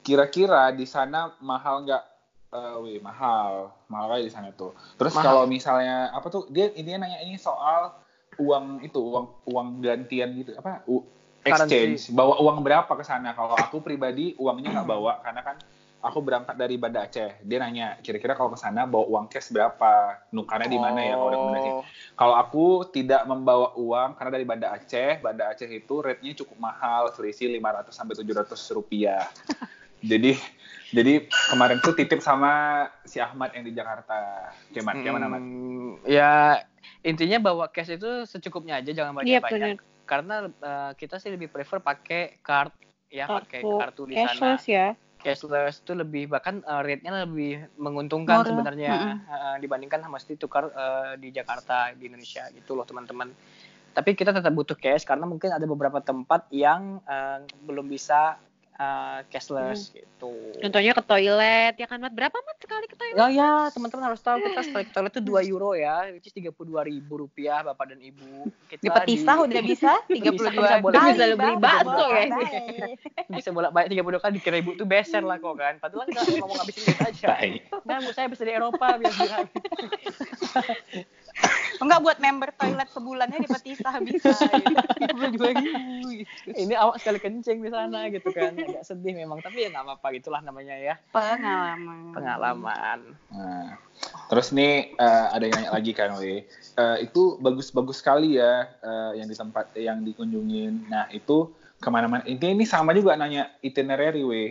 kira-kira di sana mahal nggak Eh, wih mahal. Mahal kayak di sana tuh. Terus kalau misalnya apa tuh dia intinya nanya ini soal uang itu uang uang gantian gitu apa U- exchange. Bawa uang berapa ke sana? Kalau aku pribadi uangnya nggak bawa karena kan aku berangkat dari Banda Aceh. Dia nanya kira-kira kalau ke sana bawa uang cash berapa? Nukarnya di mana ya kalau rekomendasi Oh. kalau aku tidak membawa uang karena dari Banda Aceh, Banda Aceh itu rate-nya cukup mahal, selisih 500 sampai 700 rupiah. Jadi jadi kemarin tuh titip sama si Ahmad yang di Jakarta. Mat? Hmm, ya intinya bawa cash itu secukupnya aja jangan Iya, banyak-banyak. Karena eh, kita sih lebih prefer pakai card ya, pakai Kartu di sana. cashless ya. cashless itu lebih bahkan uh, rate-nya lebih menguntungkan sebenarnya Mm-mm. uh, dibandingkan mesti tukar uh, di Jakarta di Indonesia gitu loh teman-teman. Tapi kita tetap butuh cash karena mungkin ada beberapa tempat yang uh, belum bisa uh, cashless gitu. Contohnya ke toilet, ya kan Mat? Berapa Mat sekali ke toilet? Ya ya teman-teman harus tahu kita sekali ke toilet itu 2 euro ya, which is 32 ribu rupiah bapak dan ibu. Kita Di petisah udah bisa 32 bisa boleh. kali, Bisa beli Bang. bakso ya bisa bolak balik 32 kali dikira ibu tuh beser lah kok kan. Padahal kita ngomong ngabisin duit aja. Nah, bu saya bisa di Eropa biar bilang. Enggak buat member toilet sebulannya di petisah bisa. Dua gitu. Ini awak sekali kencing di sana gitu kan. Agak sedih memang, tapi ya nggak apa-apa gitulah namanya ya. Pengalaman. Pengalaman. Nah, terus nih eh, ada yang nanya lagi kan, we. Eh, itu bagus-bagus sekali ya eh, yang di tempat yang dikunjungin. Nah itu ke mana-mana. Intinya ini sama juga nanya itinerary, we.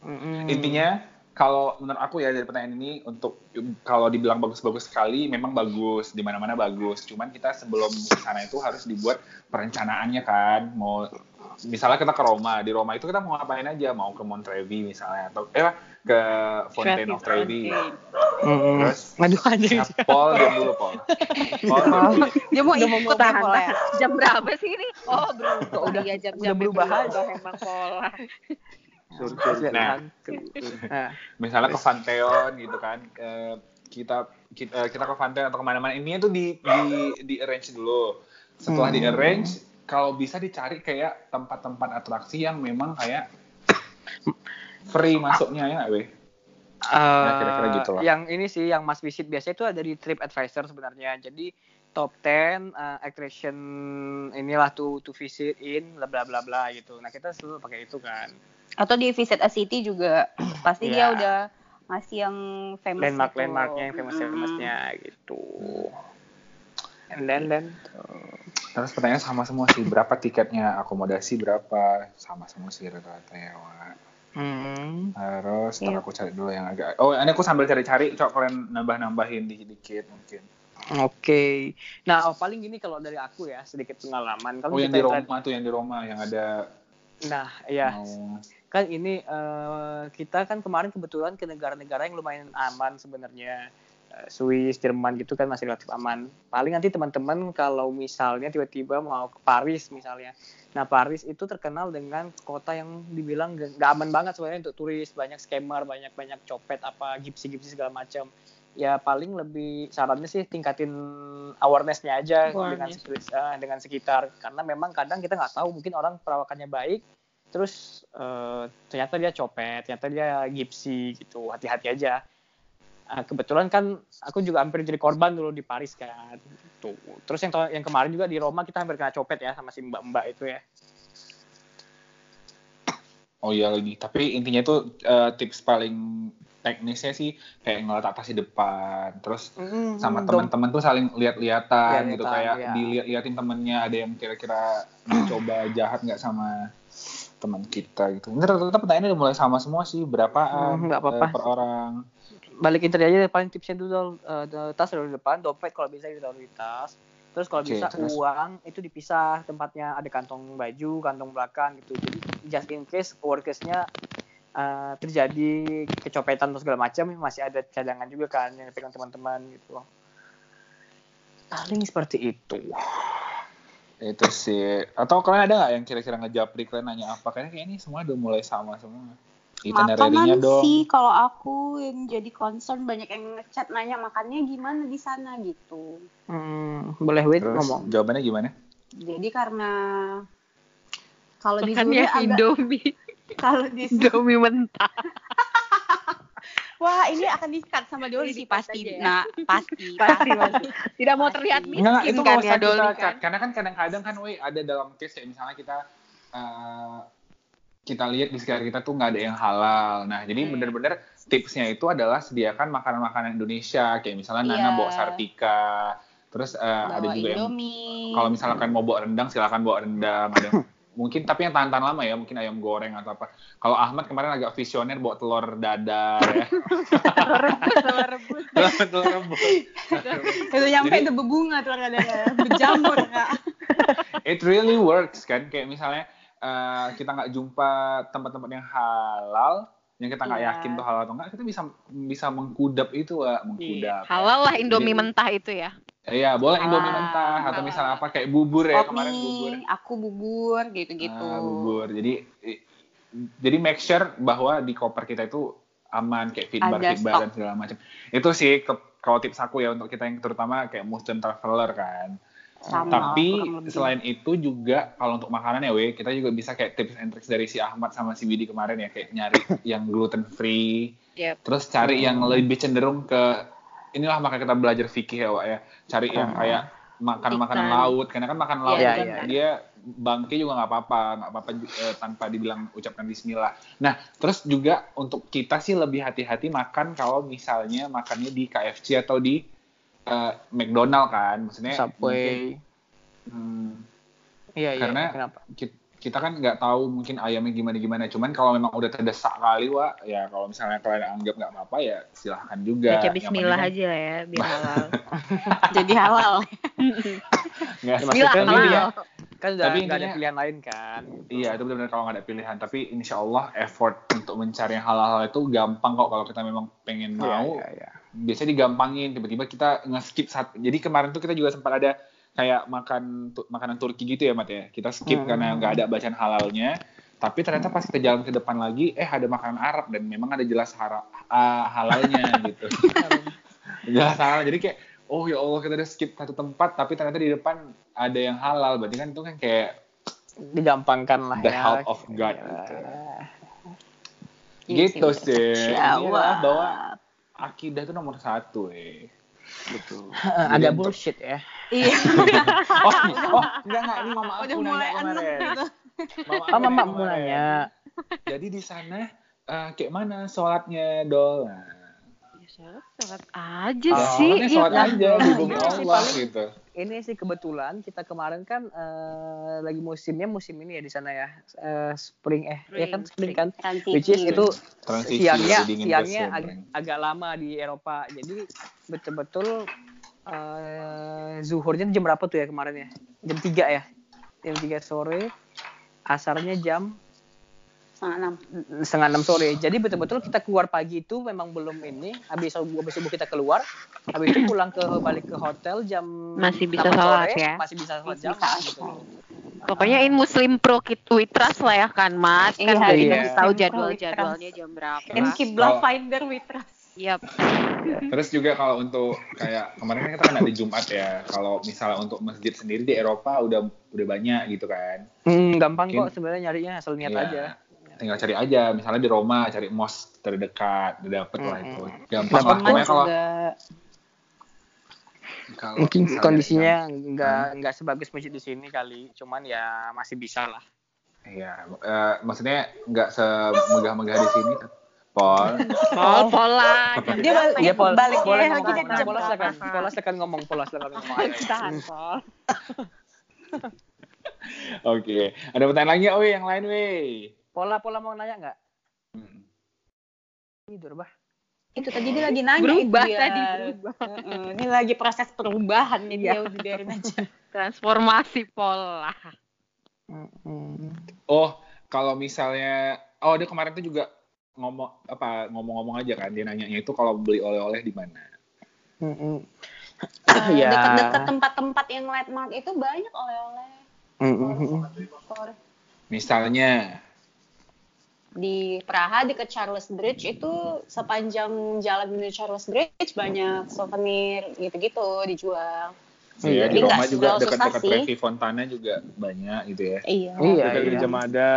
Mm-mm. Intinya kalau menurut aku ya dari pertanyaan ini untuk kalau dibilang bagus-bagus sekali memang bagus di mana-mana bagus. Cuman kita sebelum ke sana itu harus dibuat perencanaannya kan. Mau misalnya kita ke Roma, di Roma itu kita mau ngapain aja? Mau ke Montrevi misalnya atau eh ke Fontaine of Trevi. Mm-mm. Terus Aduh anjing. Nah, Paul diam dulu Paul. Paul. Dia mau Udah mau ikut tahan, ya, ya? tahan. Jam berapa sih ini? Oh, berubah. Kok udah- iya, jam udah berubah aja. emang pola. Nah. Nah, misalnya ke Pantheon gitu kan eh, kita kita kita ke Pantheon atau ke mana-mana ini tuh di di di arrange dulu setelah Hmm. di arrange kalau bisa dicari kayak tempat-tempat atraksi yang memang kayak free masuknya ya weh? Eh, kira-kira gitu lah. Yang ini sih yang Mas visit biasanya itu ada di TripAdvisor sebenarnya. Jadi top 10 uh, attraction inilah to to visit in bla bla bla gitu. Nah, kita selalu pakai itu kan. Atau di Visit a City juga pasti Iya. dia udah ngasih yang famous Landmark gitu. landmarknya yang famous famousnya gitu. And then then Terus pertanyaan sama semua sih, berapa tiketnya, akomodasi berapa, sama semua sih rata-rata ya, Wak. hmm. Terus, ntar Iya. aku cari dulu yang agak, oh ini aku sambil cari-cari, coba kalian nambah-nambahin dikit-dikit mungkin. Oke. Nah, oh, paling gini kalau dari aku ya sedikit pengalaman. Kalau Oh yang di Roma tuh, yang di Roma, yang ada, Nah, ya mau- kan ini eh, kita kan kemarin kebetulan ke negara-negara yang lumayan aman sebenarnya Eh, Swiss, Jerman gitu kan masih relatif aman. Paling nanti teman-teman kalau misalnya tiba-tiba mau ke Paris misalnya. Nah Paris itu terkenal dengan kota yang dibilang gak aman banget sebenarnya untuk turis, banyak scammer, banyak banyak copet apa gipsi-gipsi segala macam. Ya paling lebih sarannya sih tingkatin awareness-nya aja dengan Awareness. sekit- eh, dengan sekitar karena memang kadang kita nggak tahu mungkin orang perawakannya baik terus eh, ternyata dia copet ternyata dia gipsi gitu hati-hati aja Ah, kebetulan kan aku juga hampir jadi korban dulu di Paris kan tuh terus yang yang kemarin juga di Roma kita hampir kena copet ya sama si mbak-mbak itu ya oh iya lagi. Tapi intinya tuh eh, tips paling teknisnya sih kayak ngeletak tas di depan, terus sama dom- teman-teman tuh saling lihat-lihatan gitu kayak iya. dilihat-lihatin temennya ada yang kira-kira mencoba jahat nggak sama teman kita gitu. Ini rata-rata pertanyaannya udah mulai sama semua sih berapaan Hmm, nggak apa-apa. eh, per orang. balikin tadi aja paling tipsnya dulu eh, de- tas di depan dompet kalau bisa ditaruh di tas terus kalau Oke, bisa terus? uang itu dipisah tempatnya ada kantong baju kantong belakang gitu jadi just in case workersnya eh, terjadi kecopetan atau segala macam masih ada cadangan juga kan yang dipegang teman-teman gitu paling seperti itu Itu sih. Atau kalian ada nggak yang kira-kira ngejapri kalian nanya apa? Kayaknya kayak ini semua udah mulai sama semua. Itinerary-nya Makanan dong. sih kalau aku yang jadi concern banyak yang ngechat nanya makannya gimana di sana gitu. Hmm, boleh wait Terus ngomong jawabannya gimana? Jadi karena kalau di agak Indomie, kalau di Indomie mentah. wah ini akan di-cut sama Doli sih pasti. ya. Nah, pasti Pasti, pasti. Tidak mau Pasti. terlihat miskin itu kan ya Doli kan. Karena kan kadang-kadang kan, weh, ada dalam case ya, misalnya kita eh, kita lihat di sekitar kita tuh nggak ada yang halal. Nah, jadi Hmm. bener-bener tipsnya itu adalah sediakan makanan-makanan Indonesia, kayak misalnya Nana Iya. bawa sartika, terus eh, ada juga yang Indomie. kalau misalkan mau bawa rendang silakan bawa rendang ada mungkin tapi yang tahan-tahan lama ya mungkin ayam goreng atau apa kalau Ahmad kemarin agak visioner bawa telur dadar ya Telur rebus, telur rebus. telur rebus itu nyampe itu berbunga tuh ada berjamur kak. it really works kan kayak misalnya eh, kita nggak jumpa tempat-tempat yang halal yang kita nggak Iya. yakin tuh halal atau enggak kita bisa bisa mengkudap itu mengkudap Iya. Halal lah Indomie Jadi- mentah itu ya. Iya boleh indomie Ah, mentah atau misalnya apa kayak bubur ya kemarin bubur aku bubur gitu-gitu. Ah, bubur. Jadi jadi make sure bahwa di koper kita itu aman kayak feedbar stok. dan segala macam. Itu sih ke- kalau tips aku ya untuk kita yang terutama kayak Muslim traveler kan. Sama, Tapi selain itu juga kalau untuk makanan ya we, kita juga bisa kayak tips and tricks dari si Ahmad sama si Widi kemarin ya kayak nyari yang gluten free. Yep. Terus cari yang lebih cenderung ke inilah maka kita belajar fikih ya, Wak ya. Cari yang kayak makan-makanan Ikan. laut karena kan makan laut Iya, kan iya. dia bangke juga nggak apa-apa nggak apa-apa eh, tanpa dibilang ucapkan Bismillah. Nah terus juga untuk kita sih lebih hati-hati makan kalau misalnya makannya di KFC atau di eh, McDonald kan maksudnya subway mungkin, hmm, iya iya karena kenapa ki- kita kan nggak tahu mungkin ayamnya gimana gimana cuman kalau memang udah terdesak kali wa ya kalau misalnya kalian anggap nggak apa-apa ya silahkan juga Baca Yang bismillah penting aja lah ya, biar halal. Jadi halal. kan- nggak Ya, maksudnya Bismillah, kan ya, kan udah Tapi nggak ada intinya- pilihan lain kan Iya itu benar-benar kalau nggak ada pilihan. Tapi insya Allah effort untuk mencari yang halal itu gampang kok kalau kita memang pengen Iya, mau. iya, iya. Biasanya digampangin. Tiba-tiba kita nge-skip saat. Jadi kemarin tuh kita juga sempat ada kayak makan tu- makanan Turki gitu ya Mat ya. Kita skip Hmm. karena nggak ada bacaan halalnya. Tapi ternyata pas kita jalan ke depan lagi, eh ada makanan Arab dan memang ada jelas hara- ah, halalnya gitu. jelas halal. Jadi kayak oh ya Allah kita udah skip satu tempat tapi ternyata di depan ada yang halal berarti kan itu kan kayak Digampangkan lah the ya. help of God Ya. gitu. Iya gitu sih, Inilah bahwa akidah itu nomor satu eh Betul. Agak bullshit ya. Iya. oh, oh enggak enggak ini mama aku Udah nanya mulai kemarin enak gitu. mama Oh, mama mau kemarin. nanya. jadi di sana eh, kayak mana sholatnya dol nah, Ya, sholat, sholat aja Oh, sih. Iya, sholat nah, aja Iya sih, Allah paling- gitu Ini sih kebetulan kita kemarin kan eh, lagi musimnya musim ini ya di sana ya. Eh, spring eh ya kan spring kan. Transisi. Which is itu transisi siangnya siangnya ag- agak lama di Eropa. Jadi betul-betul eh, zuhurnya jam berapa tuh ya kemarin ya? Jam 3 ya. Jam 3 sore. Asarnya jam setengah enam. setengah enam sore. Jadi betul-betul kita keluar pagi itu memang belum ini. Habis habis subuh kita keluar, habis itu pulang ke balik ke hotel jam Masih bisa 8 sholat sore, ya. Masih bisa sholat jam gitu. Pokoknya in Muslim Pro Trust lah ya kan, Mas. Kan Iya, iya. tahu We jadwal-jadwalnya jam berapa. Kiblat Kalau- finder we trust. Yap. Terus juga kalau untuk kayak kemarin kan kita kan ada Jumat ya. Kalau misalnya untuk masjid sendiri di Eropa udah udah banyak gitu kan. Hmm, gampang Mungkin- kok sebenarnya nyarinya asal niat Iya. aja. Tinggal cari aja. Misalnya di Roma cari mos terdekat, udah dapet lah itu. Mm-mm. Gampang lah. Pokoknya kalau juga kalau Mungkin kondisinya nggak nggak sebagus masjid di sini kali, cuman ya masih bisa lah. Iya, eh, maksudnya nggak semegah-megah di sini. Pol, Pol, pola. Dia balik, Iya, Pol. balik Boleh lagi ngomong, kan Pola, silakan. Pola silakan ngomong, Pola silakan ngomong. Tahan, Pol. Oke, ada pertanyaan lagi, Oi, yang lain, weh. Pola, Pola mau nanya nggak? Hmm. Tidur bah. Itu tadi dia lagi nanya Berubah itu dia. tadi, berubah. Heeh, Ini lagi proses perubahan nih Iya. dia udah biarin aja. Transformasi pola. Oh, kalau misalnya, oh dia kemarin tuh juga ngomong apa ngomong-ngomong aja kan dia nanyanya itu kalau beli oleh-oleh di mana? Eh, Ya. Dekat-dekat tempat-tempat yang landmark itu banyak oleh-oleh. Mm-mm. Misalnya, Di Praha dekat Charles Bridge itu sepanjang jalan menuju Charles Bridge banyak souvenir gitu-gitu dijual. ya Jadi di Roma juga dekat-dekat. Trevi Fontana juga banyak gitu ya. Iya. Iya, Dekat iya. gereja Mada.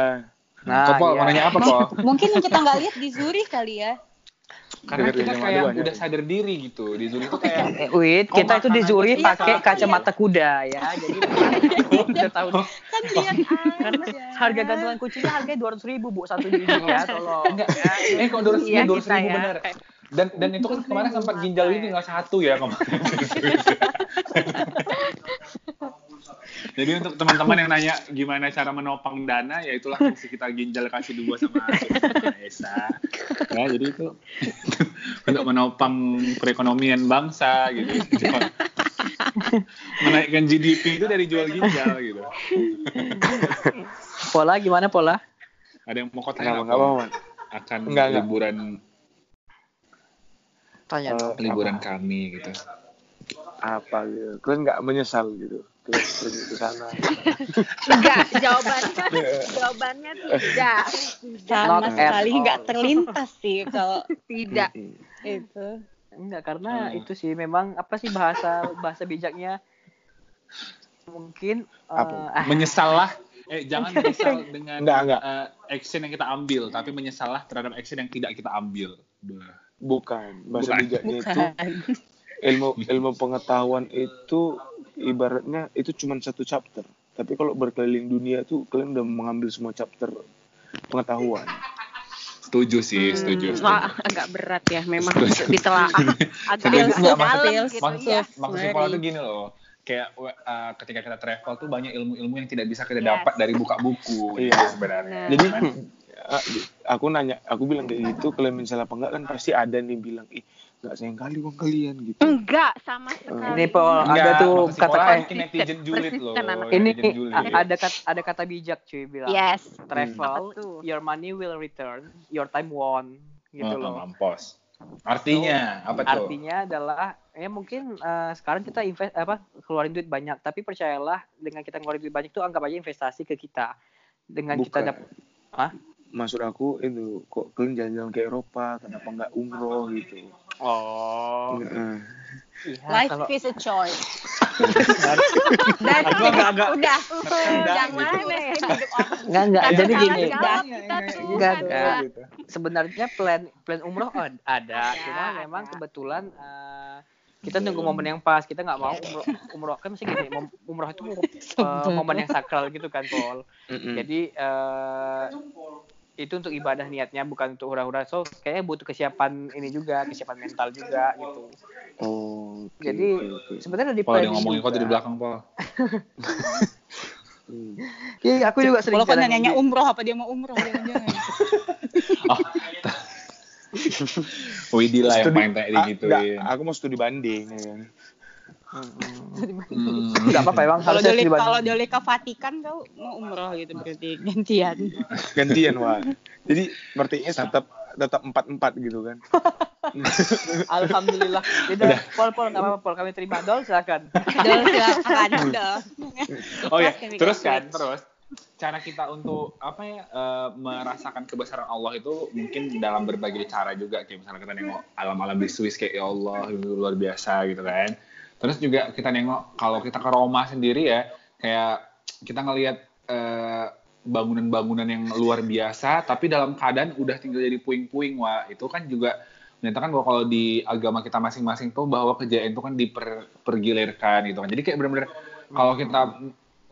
Nah, Kok, Pol, iya. mau nanya apa, Pol? Mungkin yang kita nggak lihat di Zurich kali ya. Karena kita kayak udah sadar diri gitu. Di Zurich tuh kayak, Eh, wait, Oh, kita itu di makanan Zurich Iya, pakai iya. kacamata kuda ya. Jadi kita tahu Kan lihat karena aja. harga gantungan kucingnya harganya dua ratus ribu bu satu biji ya, tolong. enggak, eh kok 200 Iya, ribu, 200 kita ribu ya. bener. Dan, dan itu kan kemarin sempat ginjal ini tinggal satu ya kemarin. Jadi untuk teman-teman yang nanya gimana cara menopang dana, ya itulah fungsi kita ginjal kasih dua sama sama Esa. Ya, jadi itu untuk menopang perekonomian bangsa gitu. Menaikkan GDP itu dari jual ginjal gitu. Pola gimana pola? Ada yang mau kau tanya enggak apa-apa. Man. akan Enggak, enggak. liburan Tanya Eh, dong. liburan kami gitu. apa gitu. Kalian nggak menyesal gitu. Ke sana. Enggak, jawabannya jawabannya tidak. Sama Not sekali all. nggak terlintas sih kalau Tidak. Itu. Enggak karena Hmm. itu sih memang apa sih bahasa bahasa bijaknya mungkin Apa? eh, ah, Menyesal lah. Eh jangan menyesal dengan Enggak, enggak. eh, action yang kita ambil, tapi menyesal lah terhadap action yang tidak kita ambil. Bukan. Bahasa Bukan. bijaknya itu Bukan. ilmu ilmu pengetahuan itu ibaratnya itu cuma satu chapter. Tapi kalau berkeliling dunia tuh kalian udah mengambil semua chapter pengetahuan. Setuju sih, setuju. setuju. Wah, agak berat ya memang ditelaah agak dalam Maksud- gitu maksud ya. maksud very. sekolah tuh gini loh. Kayak uh, ketika kita travel tuh banyak ilmu-ilmu yang tidak bisa kita Yes. dapat dari buka buku Iya. gitu sebenarnya. Jadi Cuman, ah, aku nanya, aku bilang kayak gitu, kalian menyesal apa enggak kan pasti ada nih bilang, ih nggak sayang kali uang kalian gitu. Enggak sama sekali. Ini, Paul, enggak, ada tuh kata eh, mungkin netizen julid loh. ini ada kata ada kata bijak cuy bilang Yes. travel tuh? your money will return your time won gitu Oh, loh mampus. Artinya apa tuh? artinya adalah ya mungkin eh, sekarang kita invest apa keluarin duit banyak tapi percayalah dengan kita ngeluarin duit banyak tuh anggap aja investasi ke kita dengan kita Bukan. dapat Maksud aku itu kok kalian jalan-jalan ke Eropa, kenapa nggak umroh gitu? Oh Heeh. Iya, Life kalau is a choice. Dan Aku agak-agak- udah Udah, jangan gitu. deh hidup orang. Enggak Jadi gini. jawab kita tuh Enggak, enggak. gitu. Sebenarnya plan plan umroh ad- ada, Ada, cuma memang kebetulan eh, kita nunggu momen yang pas. Kita nggak mau umroh, umroh kan mesti gini. Umroh itu eh, momen yang sakral gitu kan, Paul. Jadi eh, itu untuk ibadah niatnya bukan untuk hura-hura. So kayaknya butuh kesiapan ini juga, kesiapan mental juga gitu. Oh, oke, Jadi oke, oke. sebenarnya di Paul dia planning ngomongin kau di belakang Paul. Hmm. Iya, aku juga sering Kalau kan nanya di- umroh apa dia mau umroh jangan-jangan. Oh. Widi lah yang main kayak Ah, gitu. enggak, aku mau studi banding ya kan. Hmm. Enggak apa-apa emang Kalau dibanding- kalau ke Vatikan kau mau umroh gitu berarti gantian. Gantian, Wak. Jadi berarti tetap tetap empat empat gitu kan. Alhamdulillah. Udah, Pol, Pol, nggak apa-apa, Pol. Kami terima. Dol, silakan. Dole silakan udah. Oh ya, terus kan, terus cara kita untuk apa ya eh, merasakan kebesaran Allah itu mungkin dalam berbagai cara juga kayak misalnya kita nengok alam-alam di Swiss kayak ya Allah itu luar biasa gitu kan. Terus juga kita nengok kalau kita ke Roma sendiri ya kayak kita ngelihat eh, bangunan-bangunan yang luar biasa tapi dalam keadaan udah tinggal jadi puing-puing wah itu kan juga menyatakan bahwa kalau di agama kita masing-masing tuh bahwa kejayaan itu kan dipergilirkan gitu kan. Jadi kayak benar-benar kalau kita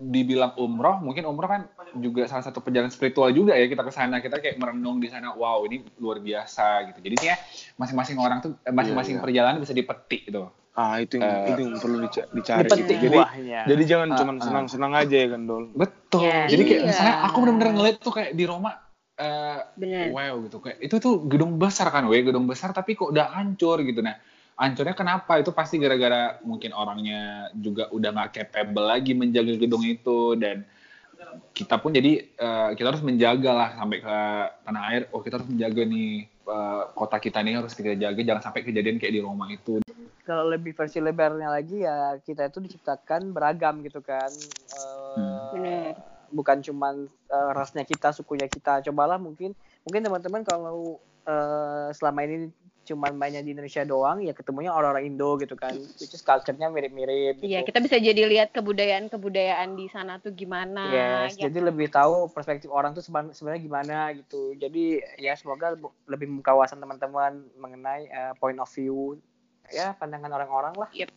dibilang umroh, mungkin umroh kan juga salah satu perjalanan spiritual juga ya kita ke sana. Kita kayak merenung di sana, wow ini luar biasa gitu. Jadi ya masing-masing orang tuh masing-masing Iya, iya. perjalanan bisa dipetik gitu. Ah, itu yang, Eh, itu yang perlu dica- dicari. Gitu. Jadi buahnya. jadi jangan Ah, cuman ah. senang-senang aja ya kan, Dol. Betul. Iya. Jadi kayak Iya. misalnya aku benar-benar ngeliat tuh kayak di Roma eh, Bener. wow gitu kayak itu tuh gedung besar kan, we gedung besar tapi kok udah hancur gitu nah. Hancurnya kenapa? Itu pasti gara-gara mungkin orangnya juga udah nggak capable lagi menjaga gedung itu dan kita pun jadi eh, kita harus menjaga lah sampai ke tanah air. Oh kita harus menjaga nih eh, kota kita nih harus kita jaga jangan sampai kejadian kayak di Roma itu. Kalau lebih versi lebarnya lagi ya kita itu diciptakan beragam gitu kan. Eh, Hmm. Bener. Bukan cuman eh, rasnya kita, sukunya kita. Cobalah mungkin mungkin teman-teman kalau eh, selama ini cuman mainnya di Indonesia doang ya ketemunya orang-orang Indo gitu kan. Which is culture-nya mirip-mirip gitu. Iya, kita bisa jadi lihat kebudayaan-kebudayaan di sana tuh gimana. Yes, ya jadi lebih tahu perspektif orang tuh seben- sebenarnya gimana gitu. Jadi ya semoga lebih membuka wawasan teman-teman mengenai eh, point of view ya pandangan orang-orang lah. Yep.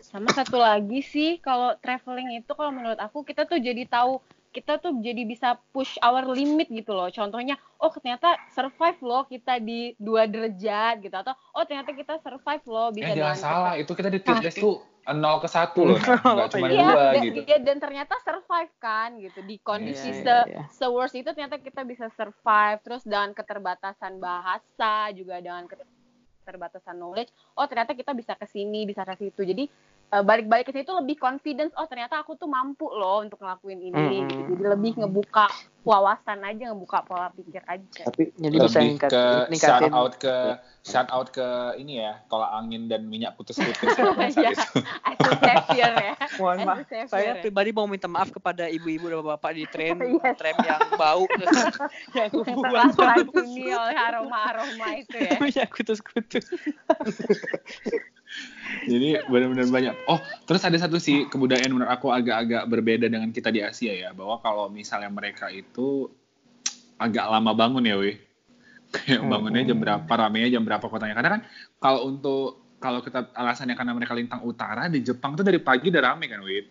Sama satu lagi sih, kalau traveling itu kalau menurut aku kita tuh jadi tahu kita tuh jadi bisa push our limit gitu loh. Contohnya, oh ternyata survive loh kita di dua derajat gitu atau oh ternyata kita survive loh bisa Eh jangan salah, itu kita di tweet test tuh 0 ke 1 loh, nah. nggak cuma Iya, dua dan, gitu. iya, dan ternyata survive kan gitu di kondisi Iya, se iya, iya. se-worst itu ternyata kita bisa survive terus dengan keterbatasan bahasa juga dengan keterbatasan knowledge oh ternyata kita bisa ke sini bisa ke situ. Jadi balik-balik ke situ lebih confidence oh ternyata aku tuh mampu loh untuk ngelakuin ini gitu. jadi lebih ngebuka wawasan aja ngebuka pola pikir aja Tapi Jadi bisa lebih ningkat- ke ningkatin. shout out ke shout out ke ini ya, tolak angin dan minyak putus-putus ya, Iya. savior ya Mohon maaf, saya ya. pribadi mau minta maaf kepada ibu-ibu dan bapak di tram, Yes. tram yang bau, yang buang teracuni oleh aroma-aroma itu ya minyak kutus-kutus. Jadi benar-benar banyak. Oh, terus ada satu sih kebudayaan menurut aku agak-agak berbeda dengan kita di Asia ya, bahwa kalau misalnya mereka itu agak lama bangun ya, weh. Kayak bangunnya jam berapa, ramenya jam berapa kotanya. Karena kan kalau untuk kalau kita alasannya karena mereka lintang utara di Jepang tuh dari pagi udah rame kan, weh.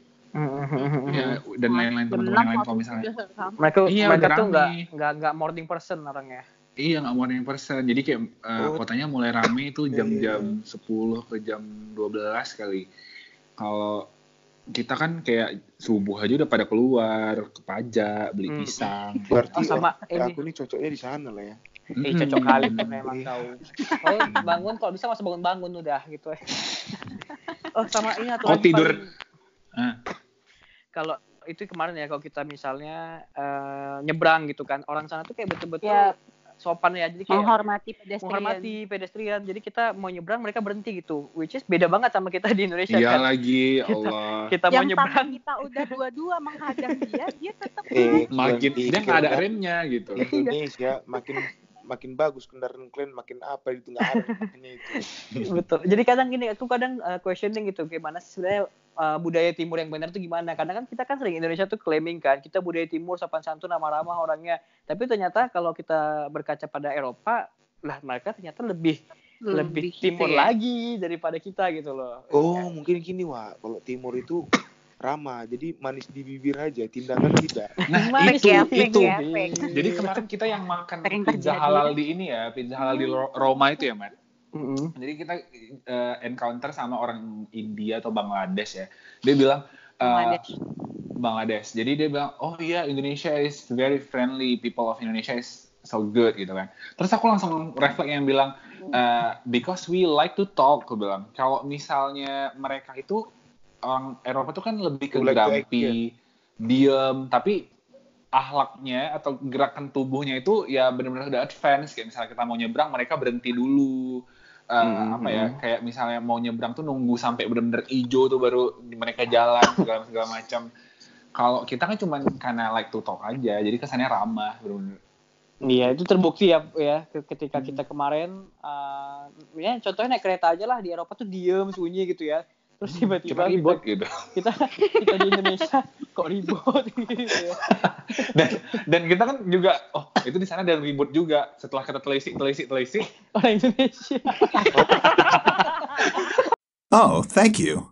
Ya, dan lain-lain teman-teman yang lain kalau misalnya mereka Iya, mereka tuh nggak nggak morning person orangnya. Iya nggak morning person. Jadi kayak eh, Oh. kotanya mulai rame itu Iya, jam-jam 10 ke jam 12 kali. Kalau kita kan kayak subuh aja udah pada keluar ke pajak beli Hmm. pisang. Berarti Oh, sama oh, ini. aku nih cocoknya di sana lah ya. Eh cocok kali memang tahu. Oh bangun kalau bisa masa bangun bangun udah gitu. oh sama ini atau Kok lagi tidur? paling- Ah. Kalau itu kemarin ya kalau kita misalnya eh, nyebrang gitu kan orang sana tuh kayak betul-betul Ya. Sopan ya. Jadi kayak menghormati pedestrian. menghormati pedestrian. Jadi kita mau nyebrang mereka berhenti gitu. Which is beda banget sama kita di Indonesia Iya kan? lagi, ya Allah. kita mau yang nyebrang. kita udah dua-dua menghadang dia, dia tetap Eh, Makin dia nggak ada remnya gitu. Iya. Indonesia makin makin bagus kendaraan kalian makin apa itu nggak ada itu. Betul. Jadi kadang gini, aku kadang uh, questioning gitu, gimana sih sebenarnya uh, budaya timur yang benar tuh gimana? Karena kan kita kan sering Indonesia tuh claiming kan, kita budaya timur sopan santun ramah-ramah orangnya. Tapi ternyata kalau kita berkaca pada Eropa, lah mereka ternyata lebih lebih, gitu timur ya. lagi daripada kita gitu loh. oh mungkin gini wah kalau timur itu ramah jadi manis di bibir aja tindakan tidak Nah, Fake itu ya, itu. ya. Jadi kemarin kita yang makan pizza halal di ini ya, pizza halal di Ro- Roma itu ya, Mat. Mm-mm. Jadi kita eh, encounter sama orang India atau Bangladesh ya. Dia bilang eh, Bangladesh. Bangladesh. Jadi dia bilang, oh iya Indonesia is very friendly, people of Indonesia is so good gitu kan. Terus aku langsung refleks yang bilang, eh, because we like to talk, aku bilang. Kalau misalnya mereka itu orang Eropa itu kan lebih ke grumpy, diem, tapi ahlaknya atau gerakan tubuhnya itu ya benar-benar udah advance kayak misalnya kita mau nyebrang mereka berhenti dulu Eh, Hmm, apa ya kayak misalnya mau nyebrang tuh nunggu sampai benar-benar hijau tuh baru mereka jalan segala segala macam. Kalau kita kan cuman karena like to talk aja jadi kesannya ramah benar-benar Iya itu terbukti ya ya ketika kita kemarin uh, ya contohnya naik kereta aja lah di Eropa tuh diem sunyi gitu ya terus kita tiba-tiba ribut gitu. Kita kita di Indonesia kok ribut gitu ya. dan dan kita kan juga oh itu di sana dan ribut juga. Setelah kita telisik telisik telisik. Orang Indonesia. Oh, thank you.